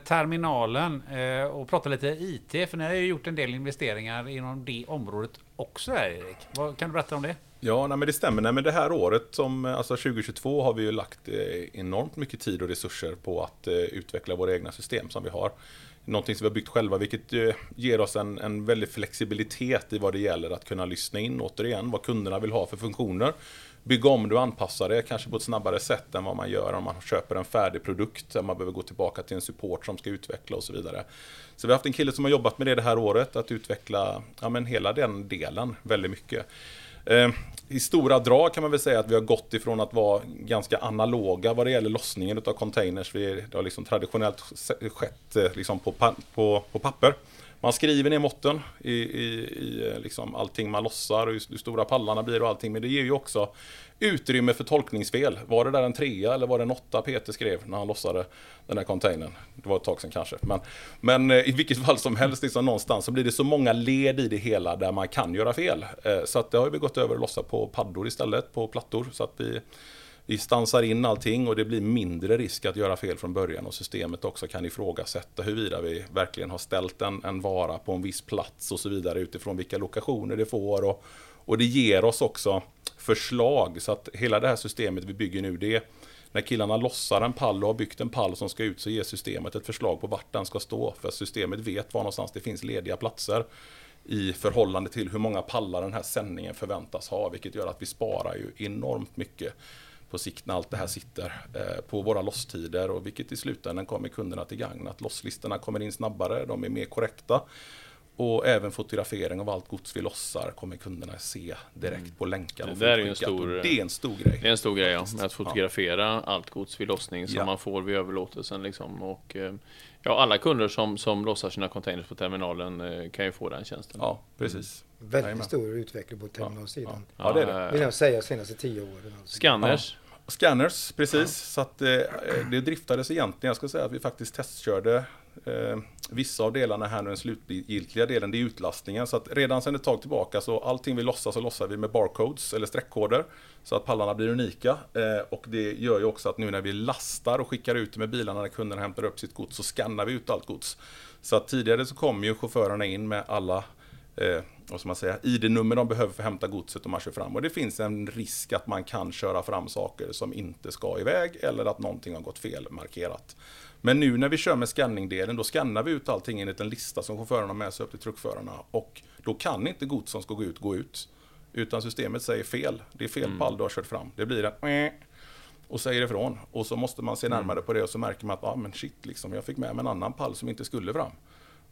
terminalen eh, och pratar lite IT, för ni har ju gjort en del investeringar inom det området också här, Erik. Vad, kan du berätta om det? Ja, nej, men det stämmer. Nej, men det här året, som, eh, alltså 2022, har vi ju lagt eh, enormt mycket tid och resurser på att eh, utveckla våra egna system som vi har. Någonting som vi har byggt själva, vilket eh, ger oss en, en väldig flexibilitet i vad det gäller att kunna lyssna in, återigen, vad kunderna vill ha för funktioner. Bygga om det och anpassa det, kanske på ett snabbare sätt än vad man gör om man köper en färdig produkt, där man behöver gå tillbaka till en support som ska utveckla och så vidare. Så vi har haft en kille som har jobbat med det det här året, att utveckla ja, men hela den delen väldigt mycket. Eh, I stora drag kan man väl säga att vi har gått ifrån att vara ganska analoga vad det gäller lossningen av containers. Vi, det har liksom traditionellt skett eh, liksom på, pa- på, på papper. Man skriver ner måtten i, i, i eh, liksom allting man lossar och hur stora pallarna blir och allting. Men det ger ju också utrymme för tolkningsfel. Var det där en trea eller var det en åtta Peter skrev när han lossade den där containern? Det var ett tag sedan kanske. Men, men eh, i vilket fall som helst, liksom någonstans så blir det så många led i det hela där man kan göra fel. Eh, så att det har vi gått över och lossa på paddor istället, på plattor. Så att vi, vi stansar in allting och det blir mindre risk att göra fel från början och systemet också kan ifrågasätta huruvida vi verkligen har ställt en, en vara på en viss plats och så vidare utifrån vilka lokationer det får. Och, och det ger oss också förslag så att hela det här systemet vi bygger nu det är... när killarna lossar en pall och har byggt en pall som ska ut så ger systemet ett förslag på vart den ska stå. För systemet vet var någonstans det finns lediga platser. i förhållande till hur många pallar den här sändningen förväntas ha, vilket gör att vi sparar ju enormt mycket på sikt när allt det här sitter eh, på våra losstider och vilket i slutändan kommer kunderna till gagn. Att losslistorna kommer in snabbare, de är mer korrekta och även fotografering av allt gods vi lossar kommer kunderna se direkt Mm. på länkar. och Det där är en stor- det är en stor grej. Det är en stor grej ja, att fotografera allt gods vid lossning som Ja. man får vid överlåtelsen. Liksom. Och, eh, ja, alla kunder som, som lossar sina containers på terminalen eh, kan ju få den tjänsten. Ja, precis. Väldigt Jajamän. stor utveckling på terminalsidan. Ja, det är det. eh, Vill jag säga senaste tio åren. Alltså. Scanners. Scanners, precis. Så att eh, det driftades egentligen, jag ska säga att vi faktiskt testkörde eh, vissa av delarna här nu, den slutgiltiga delen, det är utlastningen. Så att redan sedan ett tag tillbaka så allting vi lossar så lossar vi med barcodes eller streckkoder. Så att pallarna blir unika. Eh, och det gör ju också att nu när vi lastar och skickar ut det med bilarna när kunderna hämtar upp sitt gods så skannar vi ut allt gods. Så att tidigare så kom ju chaufförerna in med alla eh, vad ska man säga, ID-nummer de behöver för att hämta godset och man kör fram. Och det finns en risk att man kan köra fram saker som inte ska iväg eller att någonting har gått fel markerat. Men nu när vi kör med skanningdelen, då skannar vi ut allting enligt en lista som chaufförerna har med sig upp till truckförarna. Och då kan inte gods som ska gå ut, gå ut. Utan systemet säger fel. Det är fel pall du har kört fram. Det blir en och säger ifrån. Och så måste man se närmare på det och så märker man att ah, men shit, liksom, jag fick med mig en annan pall som inte skulle fram.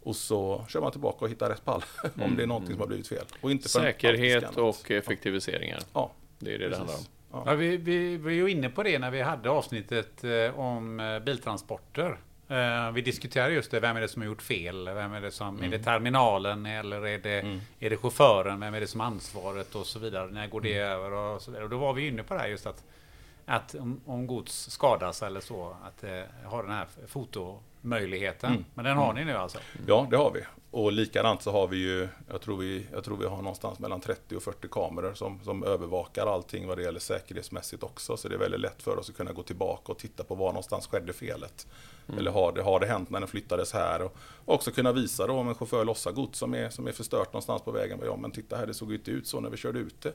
Och så kör man tillbaka och hittar rätt pall om det är någonting som har blivit fel. Och inte Säkerhet och effektiviseringar. Ja, Det är det det handlar om. Ja. Ja, vi, vi var ju inne på det när vi hade avsnittet eh, om eh, biltransporter. Eh, vi diskuterade just det, vem är det som har gjort fel? Vem är det som, är det terminalen eller är det, Mm. är det chauffören? Vem är det som har ansvaret och så vidare? När går det över och så vidare? Och då var vi inne på det här just att, att om, om gods skadas eller så, att eh, ha den här fotomöjligheten. Mm. Men den har ni nu alltså? Ja, det har vi. Och likadant så har vi ju, jag tror vi, jag tror vi har någonstans mellan 30 och 40 kameror som, som övervakar allting vad det gäller säkerhetsmässigt också. Så det är väldigt lätt för oss att kunna gå tillbaka och titta på var någonstans skedde felet. Eller har det, har det hänt när den flyttades här? Och också kunna visa då om en chaufför lossar gods som är, som är förstört någonstans på vägen. Ja, men titta här, det såg ju inte ut så när vi körde ut det.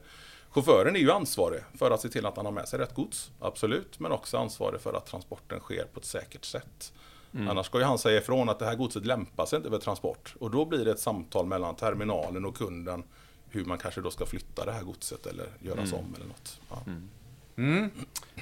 Chauffören är ju ansvarig för att se till att han har med sig rätt gods, absolut, men också ansvarig för att transporten sker på ett säkert sätt. Annars ska ju han säga ifrån att det här godset lämpar sig inte för transport. Och då blir det ett samtal mellan terminalen och kunden hur man kanske då ska flytta det här godset eller göras om eller något. Ja. Mm.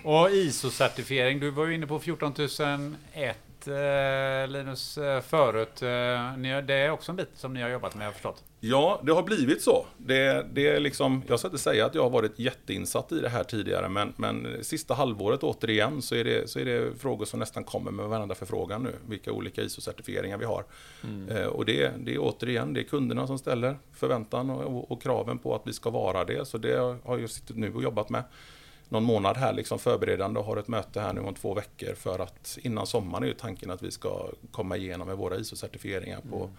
Och ISO-certifiering, du var ju inne på 14001 eh, Linus eh, förut. Eh, ni, det är också en bit som ni har jobbat med, har jag förstått. Ja, det har blivit så. Det, det är liksom, jag ska inte säga att jag har varit jätteinsatt i det här tidigare, men, men sista halvåret återigen så är, det, så är det frågor som nästan kommer med varandra förfrågan nu, vilka olika ISO-certifieringar vi har. Eh, och det, det är återigen, det är kunderna som ställer förväntan och, och, och kraven på att vi ska vara det, så det har jag suttit nu och jobbat med någon månad här liksom förberedande och har ett möte här nu om två veckor för att innan sommaren är ju tanken att vi ska komma igenom med våra ISO-certifieringar på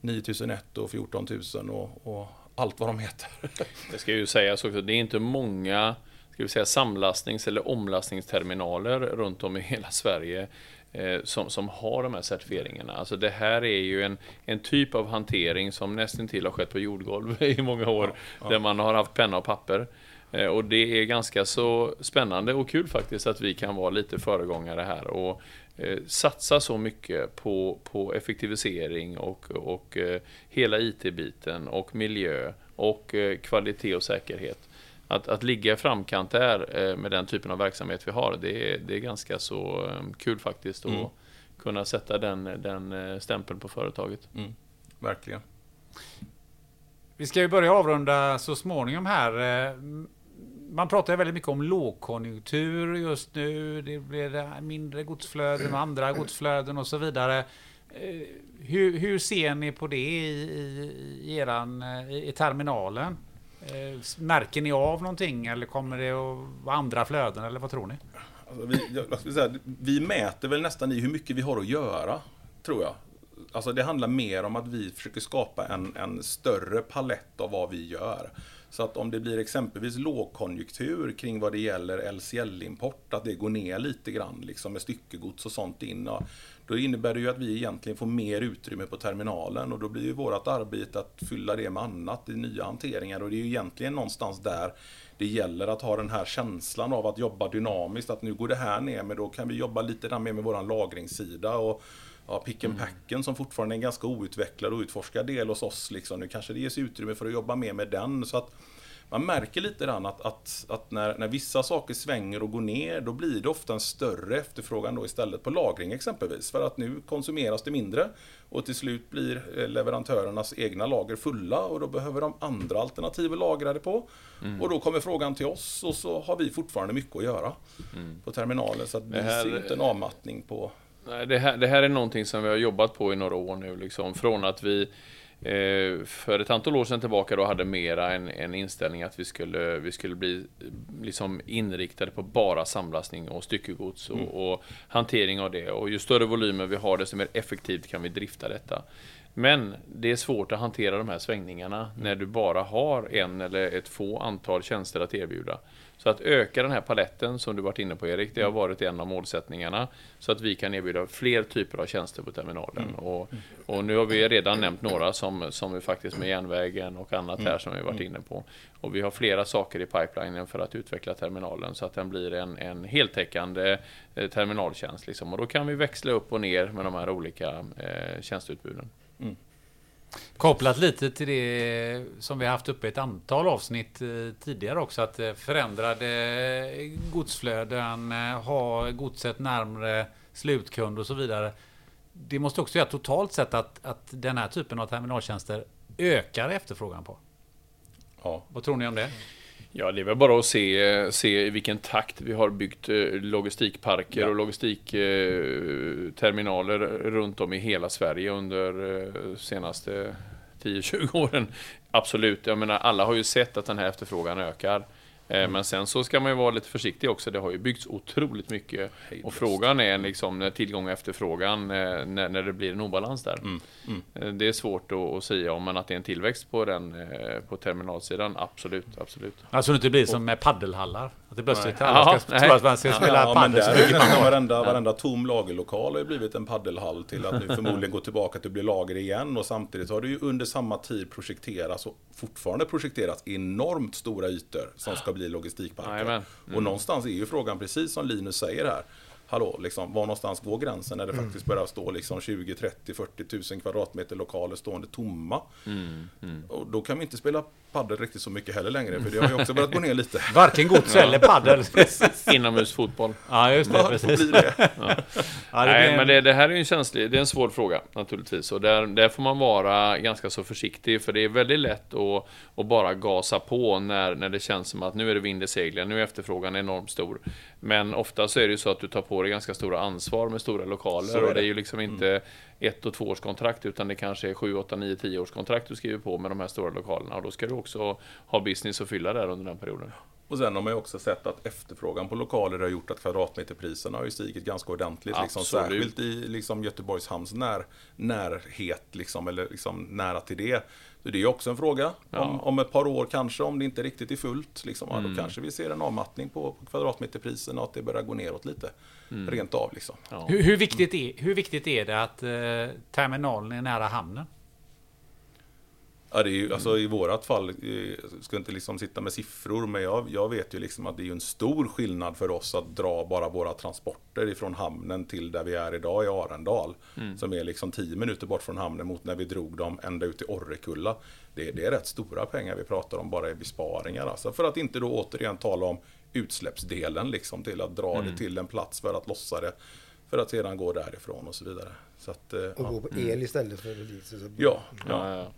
9001 och 14000 och, och allt vad de heter. Det ska ju sägas också, det är inte många ska vi säga, samlastnings eller omlastningsterminaler runt om i hela Sverige eh, som, som har de här certifieringarna. Alltså det här är ju en, en typ av hantering som nästan till har skett på jordgolv i många år, där man har haft penna och papper. Eh, och det är ganska så spännande och kul faktiskt att vi kan vara lite föregångare här och eh, satsa så mycket på, på effektivisering och, och eh, hela IT-biten och miljö och kvalitet och säkerhet. Att, att ligga i framkant där med den typen av verksamhet vi har, det är, det är ganska så kul faktiskt att Mm. kunna sätta den, den stämpeln på företaget. Mm, verkligen. Vi ska ju börja avrunda så småningom här. Man pratar väldigt mycket om lågkonjunktur just nu. Det blir mindre godsflöden och andra godsflöden och så vidare. Eh, Hur, hur ser ni på det i, i, i, eran, eh, i terminalen? Eh, Märker ni av någonting eller kommer det att vara andra flöden eller vad tror ni? Alltså vi, jag, säga, vi mäter väl nästan i hur mycket vi har att göra, tror jag. Alltså det handlar mer om att vi försöker skapa en, en större palett av vad vi gör. Så att om det blir exempelvis lågkonjunktur kring vad det gäller LCL-import, att det går ner lite grann liksom med styckegods och sånt in. Då innebär det ju att vi egentligen får mer utrymme på terminalen och då blir ju vårt arbete att fylla det med annat i nya hanteringar och det är ju egentligen någonstans där det gäller att ha den här känslan av att jobba dynamiskt, att nu går det här ner men då kan vi jobba lite där mer med vår lagringssida och ja, pick and packen som fortfarande är en ganska outvecklad och utforskad del hos oss. Liksom. Nu kanske det ges utrymme för att jobba mer med den. Så att man märker lite grann att, att, att när, när vissa saker svänger och går ner, då blir det ofta en större efterfrågan då istället på lagring exempelvis. För att nu konsumeras det mindre och till slut blir eh, leverantörernas egna lager fulla och då behöver de andra alternativ att lagra det på. Mm. Och då kommer frågan till oss och så har vi fortfarande mycket att göra mm. på terminalen. Så att vi här, ser inte en avmattning på... Nej, det, här, det här är någonting som vi har jobbat på i några år nu. Liksom. Från att vi Eh, för ett antal år sedan tillbaka då hade mera en, en inställning att vi skulle, vi skulle bli liksom inriktade på bara samlastning och styckegods och, mm. och hantering av det. Och ju större volymer vi har, desto mer effektivt kan vi drifta detta. Men det är svårt att hantera de här svängningarna mm. när du bara har en eller ett få antal tjänster att erbjuda. Så att öka den här paletten som du varit inne på Erik, det har mm. varit en av målsättningarna. Så att vi kan erbjuda fler typer av tjänster på terminalen. Mm. Och, och, nu har vi redan nämnt några som, som vi faktiskt med järnvägen och annat här som vi varit inne på. Och vi har flera saker i pipelinen för att utveckla terminalen så att den blir en, en heltäckande eh, terminaltjänst. Liksom. Och då kan vi växla upp och ner med de här olika eh, tjänsteutbuden. Mm. Kopplat lite till det som vi haft uppe i ett antal avsnitt eh, tidigare också, att eh, förändrade godsflöden, eh, ha godset närmre slutkund och så vidare. Det måste också göra totalt sett att, att den här typen av terminaltjänster ökar efterfrågan på. Ja. Vad tror ni om det? Ja, det är väl bara att se, se i vilken takt vi har byggt eh, logistikparker ja. och logistikterminaler runt om i hela Sverige under de eh, senaste 10-20 åren. Absolut, jag menar alla har ju sett att den här efterfrågan ökar. Eh. Men sen så ska man ju vara lite försiktig också. Det har ju byggts otroligt mycket. Och frågan är liksom tillgång och efterfrågan, när, när det blir en obalans där. Mm. Mm. Det är svårt att, att säga om, men att det är en tillväxt på, den, på terminalsidan, absolut. absolut. Alltså det inte blir som med paddelhallar? Att det plötsligt alla ska tro att man ska spela ja, padel så mycket man varenda, varenda tom lagerlokal har ju blivit en paddelhall till att nu förmodligen gå tillbaka till att bli lager igen. Och samtidigt har det ju under samma tid projekterats och fortfarande projekterats enormt stora ytor som ska bli logistikparker. Mm. Och någonstans är ju frågan, precis som Linus säger här, hallå, liksom, var någonstans går gränsen när det mm. faktiskt börjar stå liksom 20, 30, 40 tusen kvadratmeter lokaler stående tomma. Mm, mm. Och då kan vi inte spela paddel riktigt så mycket heller längre, för det har ju också börjat gå ner lite. Varken gods eller paddel. Inomhusfotboll. Ja, just det. Ja, precis. Det. Ja. Ja, det Nej, men det, det, här är ju en känslig, det är en svår fråga naturligtvis. Och där, där får man vara ganska så försiktig, för det är väldigt lätt att, att bara gasa på när, när det känns som att nu är det vind i seglen, nu är efterfrågan enormt stor. Men ofta så är det ju så att du tar på dig ganska stora ansvar med stora lokaler. Det. Och det är ju liksom inte mm. ett och två års kontrakt utan det kanske är sju, åtta, nio, tio års kontrakt du skriver på med de här stora lokalerna. Och då ska du också ha business att fylla där under den perioden. Och sen har man ju också sett att efterfrågan på lokaler har gjort att kvadratmeterpriserna har ju stigit ganska ordentligt. Liksom, särskilt i liksom, Göteborgs hamns när, närhet, liksom, eller liksom, nära till det. Så det är också en fråga. Ja. Om, om, ett par år kanske, om det inte riktigt är fullt, liksom, mm. då kanske vi ser en avmattning på, på kvadratmeterpriserna och att det börjar gå neråt lite. Mm. Rent av. Liksom. Ja. Hur, hur, viktigt är, hur viktigt är det att eh, terminalen är nära hamnen? Ja, det är ju, alltså, I vårat fall, jag ska inte liksom sitta med siffror, men jag, jag vet ju liksom att det är en stor skillnad för oss att dra bara våra transporter ifrån hamnen till där vi är idag i Arendal. Mm. Som är liksom 10 minuter bort från hamnen mot när vi drog dem ända ut till Orrekulla. Det, det är rätt stora pengar vi pratar om bara i besparingar. Alltså, för att inte då återigen tala om utsläppsdelen liksom, till att dra mm. det till en plats för att lossa det. För att sedan gå därifrån och så vidare. Så att, eh, och ja. gå på el mm. istället för diesel. Ja, ja. ja.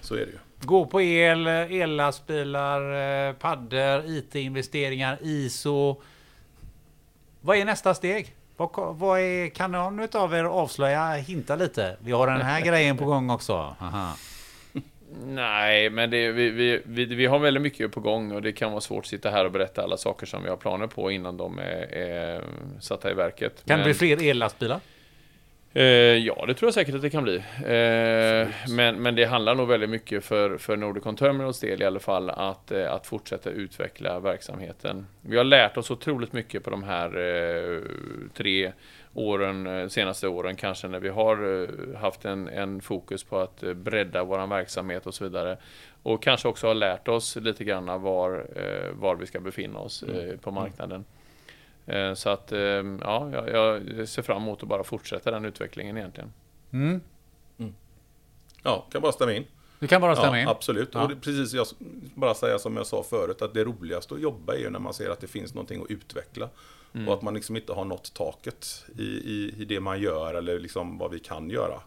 Så är det ju. Gå på el, ellastbilar, eh, paddor, IT-investeringar, ISO. Vad är nästa steg? Vad, vad är, kan någon av er avslöja, hinta lite? Vi har den här grejen på gång också. Aha. Nej, men det, vi, vi, vi, vi, har väldigt mycket på gång och det kan vara svårt att sitta här och berätta alla saker som vi har planer på innan de är, är satta i verket. Kan men... det bli fler ellastbilar? Eh, ja, det tror jag säkert att det kan bli. Eh, men, men det handlar nog väldigt mycket för, för Nordicon Terminals del i alla fall att, eh, att fortsätta utveckla verksamheten. Vi har lärt oss otroligt mycket på de här eh, tre åren, eh, senaste åren kanske när vi har eh, haft en, en fokus på att bredda vår verksamhet och så vidare. Och kanske också har lärt oss lite grann var, var vi ska befinna oss mm. på marknaden. Eh, Så att, eh, ja, jag- ser fram emot att bara fortsätta den utvecklingen egentligen. Mm. Ja, kan bara stämma in. Du kan bara stämma ja, in. Absolut. Ja. Och det, precis, jag bara säga som jag sa förut, att det roligaste att jobba är ju när man ser att det finns någonting att utveckla. Mm. Och att man liksom inte har nått taket i, i, i det man gör eller liksom vad vi kan göra.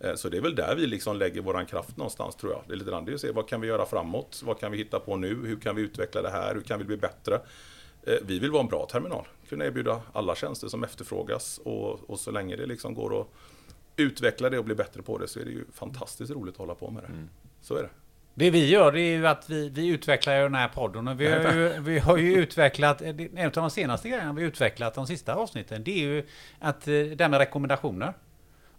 Eh, Så det är väl där vi liksom lägger våran kraft någonstans tror jag. Det är lite grann det är att se vad kan vi göra framåt? Vad kan vi hitta på nu? Hur kan vi utveckla det här? Hur kan vi bli bättre? Eh, Vi vill vara en bra terminal. Kunna erbjuda alla tjänster som efterfrågas och, och så länge det liksom går att utveckla det och bli bättre på det så är det ju fantastiskt roligt att hålla på med det. Så är det. Det vi gör det är ju att vi, vi utvecklar ju den här podden och vi har ju, vi har ju utvecklat, en av de senaste grejerna vi utvecklat de sista avsnitten det är ju att eh, det här med rekommendationer.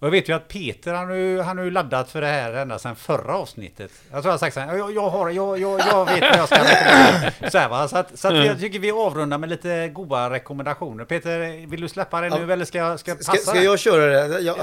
Och jag vet ju att Peter han har ju, han har ju laddat för det här ända sedan förra avsnittet. Jag tror jag har sagt så här, jag, jag, har, jag, jag, jag vet vad jag ska rekommendera. Så, här, va? så att, så att jag tycker vi avrundar med lite goda rekommendationer. Peter, vill du släppa det nu Ja. eller ska, jag- ska passa Ska, ska det? jag köra det? Jag,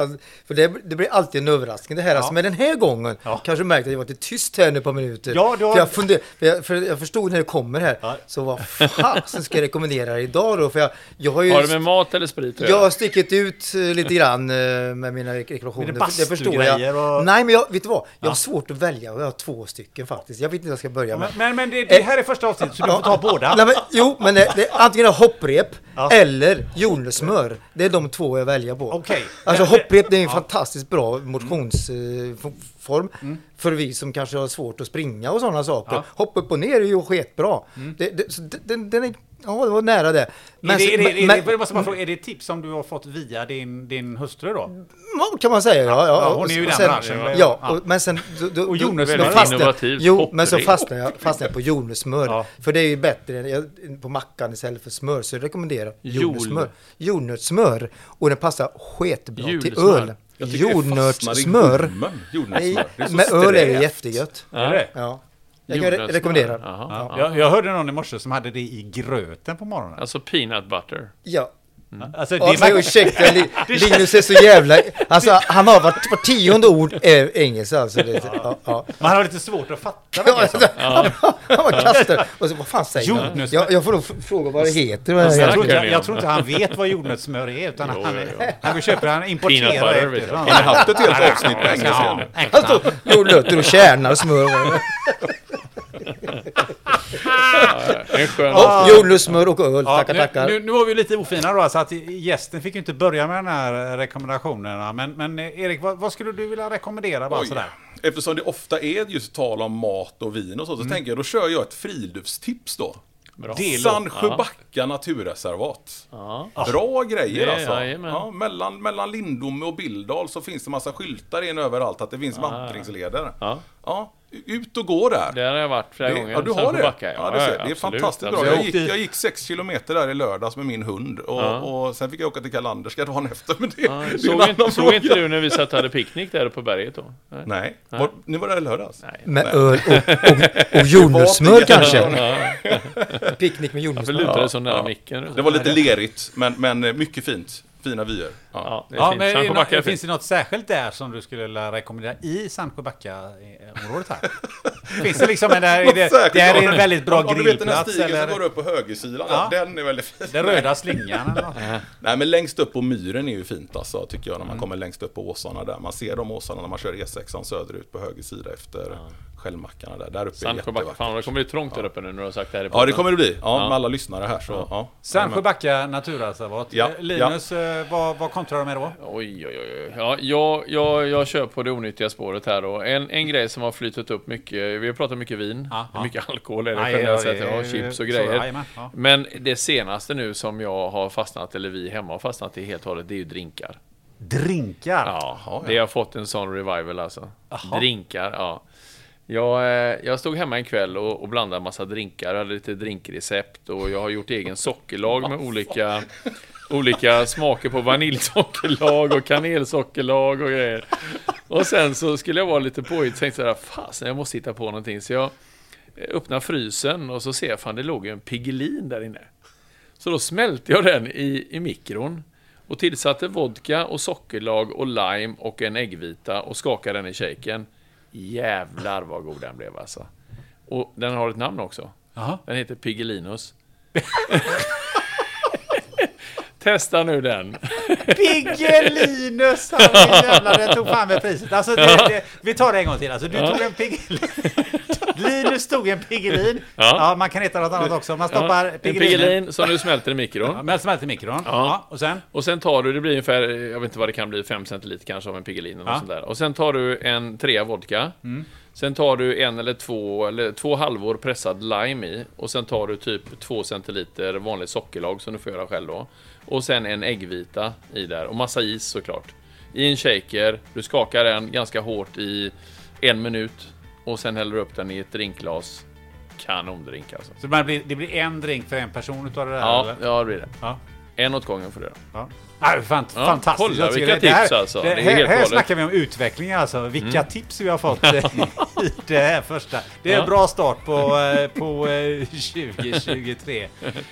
för det, det blir alltid en överraskning det här. Alltså, men den här gången Ja. kanske du märkte att jag var lite tyst här nu på minuter. Ja, du har- för, jag funder, för, jag, för jag förstod när det kommer här. Ja. Så vad fasen ska jag rekommendera idag då? För jag, jag har ju... Har det med mat eller sprit Jag har stickit ut eh, lite grann eh, med mina rek- rekommendationer. Det Det förstår jag. och- Nej, men jag, vet du vad? Jag Ja. har svårt att välja jag har två stycken faktiskt. Jag vet inte vad jag ska börja med. Men, men det, det här är första avsnittet så du får ta båda. Nej, men, jo, men det, det, antingen hopprep Ja. eller jordnötssmör. Det är de två jag väljer på. Okej. Alltså hopprep det är en Ja. fantastiskt bra motionsform. För vi som kanske har svårt att springa och sådana saker. Ja. Hopp upp och ner är ju sketbra. Det, det, det- den, den är, ja, det var nära det. är, det, är, det, är, men- det, måste bara fråga, är det ett tips som du har fått via din, din hustru då? Ja, kan man säga. Ja, ja, Ja, hon är ju i den sen, branschen. Ja, Ja. och, men sen... Då, då, Och då- jordnötssmör. innovativt. Jo, men så fastnar jag, fastnar jag på jordnötssmör. Ja. För det är ju bättre än- jag- på mackan istället för smör. Så jag rekommenderar jordnötssmör. Jordnötssmör. Och den passar sketbra till Julsmör. öl. Det fastnar i Jordnötssmör. Jordnötssmör. Det med öl är det jättegött. Det? Ja. Jag kan re- rekommendera. Jaha, Ja. ja. Jag, jag hörde någon i morse som hade det i gröten på morgonen. Alltså peanut butter. Ja. Alltså, det Alltså, är ursäkta, Li- Linus är så jävla... Alltså, han har vart, vart tionde ord är engelska alltså. Det, ja, ja. man har lite svårt att fatta vad det är som. Han bara kastar. Och så, vad fan säger han? Jag, jag får nog fråga vad det heter. Alltså, jag, tror inte, jag tror inte han vet vad jordnötssmör är utan Jo, han, jo, jo. han köpa han importerar det jag. Har haft ett helt avsnitt på engelska? Ja, Han står jordnötter och kärnar och smör. En skön... Och jordnötssmör och öl. Ja, Tackar, nu, tackar. nu, nu var vi lite ofina då, så att gästen fick ju inte börja med den här rekommendationerna. Men, men eh, Erik, vad, vad skulle du vilja rekommendera bara Oj. sådär? Eftersom det ofta är just tal om mat och vin och så, så Mm. tänker jag då kör jag ett friluftstips då. Bra. Sandsjöbacka naturreservat. Ja. Bra grejer Det- alltså. jajamän. Ja, mellan, mellan Lindome och Bildal så finns det massa skyltar in överallt att det finns vandringsleder. Ja. Ja, ut och gå där. Där har jag varit flera gånger. ja, du har det? Sandsjöbacka, Ja, du ser. det är fantastiskt bra. absolut. Jag gick, jag gick sex kilometer där i lördags med min hund och, Ja. och sen fick jag åka till Kalanderska dagen efter. Men det, Ja, det såg, inte, såg inte du när vi satt och hade picknick där på berget då? Nej. Nej. Var, ni var där i lördags? Nej. Med öl och, och, och jordnötssmör kanske. Ja, Picknick med varför jordnötssmör. lutar du så nära Ja. micken? Det var lite lerigt, men, men eh, mycket fint. Fina vyer. Ja. Ja, det Ja, men är det finns det något särskilt där som du skulle rekommendera i Sandsjöbacka-området här? finns det liksom en där, det, det är ja. en väldigt bra Om- Om du vet den här grillplats stigen som eller går upp på högersidan, Ja. ja. den är väldigt fin. den röda slingan eller något? Nej men längst upp på myren är ju fint alltså, tycker jag, när man Mm. kommer längst upp på åsarna där. Man ser de åsarna när man kör E6 söderut på höger sida efter Skällmackarna där. Där uppe är Sandsjöbacka. jättevackert. Fan, det kommer bli trångt där uppe nu när du har sagt det här i Ja det podden. kommer det bli, ja, Ja. med alla lyssnare här så, ja. Sandsjöbacka naturreservat. Ja, Eh, Linus, eh, vad, vad kontrar du med då? Oj, oj, oj. Ja, jag, jag, jag kör på det onyttiga spåret här då. En, en grej som har flyttat upp mycket, vi har pratat mycket vin, ja. mycket alkohol är det Nej, generellt sett, ja, chips och grejer. jajamän, ja. Men det senaste nu som jag har fastnat, eller vi hemma har fastnat i helt och hållet, det är ju drinkar. Drinkar? Ja, det har fått en sån revival alltså. Jaha. Drinkar, ja. Jag, eh, jag stod hemma en kväll och, och blandade massa drinkar, jag hade lite drinkrecept och jag har gjort egen sockerlag med olika, olika smaker på vaniljsockerlag och kanelsockerlag och grejer. Och sen så skulle jag vara lite påhitt och tänkte såhär, fasen jag måste hitta på någonting. Så jag öppnar frysen och så ser jag, fan det låg ju en Piggelin där inne. Så då smälte jag den i, i mikron och tillsatte vodka och sockerlag och lime och en äggvita och skakade den i shaken. Jävlar vad god den blev alltså. Och den har ett namn också. Jaha. Den heter Piggelinus. Testa nu den. Piggelinus! Han jävlar, tog fan med priset. Alltså, det, det, vi tar det en gång till. Alltså, du tog en Piggelin. Linus tog en Piggelin. Ja. Ja. man kan heta något annat också. Man stoppar Ja, en Piggelinen. Piggelin som du smälter i Ja, mikron. men smält i mikron. Ja. och sen? Och sen tar du, det blir ungefär, jag vet inte vad det kan bli, 5 centiliter kanske av en Piggelin Ja. sånt där. Och sen tar du en trea vodka. Sen tar du en eller två, eller två halvor pressad lime i. Och sen tar du typ 2 centiliter vanligt sockerlag som du får göra själv då. Och sen en äggvita i där. Och massa is såklart. I en shaker, du skakar den ganska hårt i en minut. Och sen häller du upp den i ett drinkglas. Kanondrink alltså. Så det blir, det blir en drink för en person utav det där? Ja, eller? ja det blir det. Ja. En åt gången får du göra. Ja. Nej, fan, Ja, fantastiskt. kolla vilka det här- tips alltså. Det, Det är här här snackar vi om utveckling alltså. Vilka tips vi har fått eh, i det här första. Det är en Ja. bra start på, eh, på eh, 2023.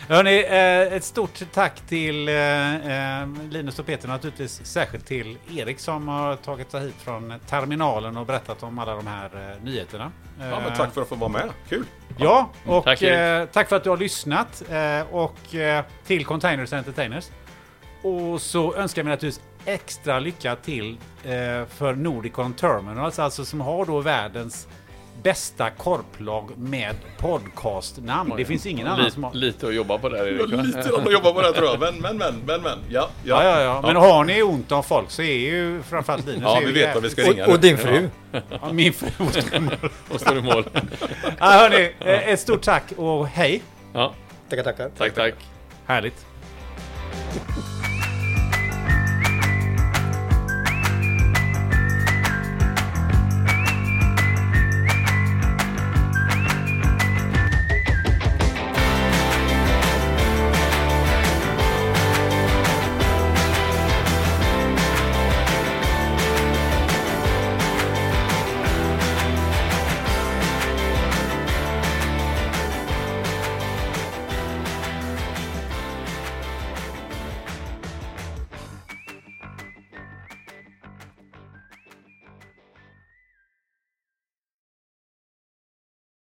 Hörrni, eh, ett stort tack till Linus och Peter naturligtvis. Särskilt till Erik som har tagit sig hit från terminalen och berättat om alla de här nyheterna. Ja, men tack för att få vara med. Kul! Ja, och Tack, tack, eh, för att du har lyssnat. Eh, och eh, till Containers Entertainers. Och så önskar vi naturligtvis extra lycka till eh, för Nordicon Terminals, alltså som har då världens bästa korplag med podcastnamn. Det finns ingen annan som har... Lite, att jobba på där Erik. Lite att jobba på det här, tror jag. Men, men, men, men, men. Ja, Ja, ja, ja. Men har ni ont om folk så är ju framförallt Linus... Ja, vi vet vad vi ska ringa Och, din fru. Ja, min fru. Och står i mål. ja, hörni, eh, ett stort tack och hej! Ja, Tackar, tackar. tack, tack. Härligt.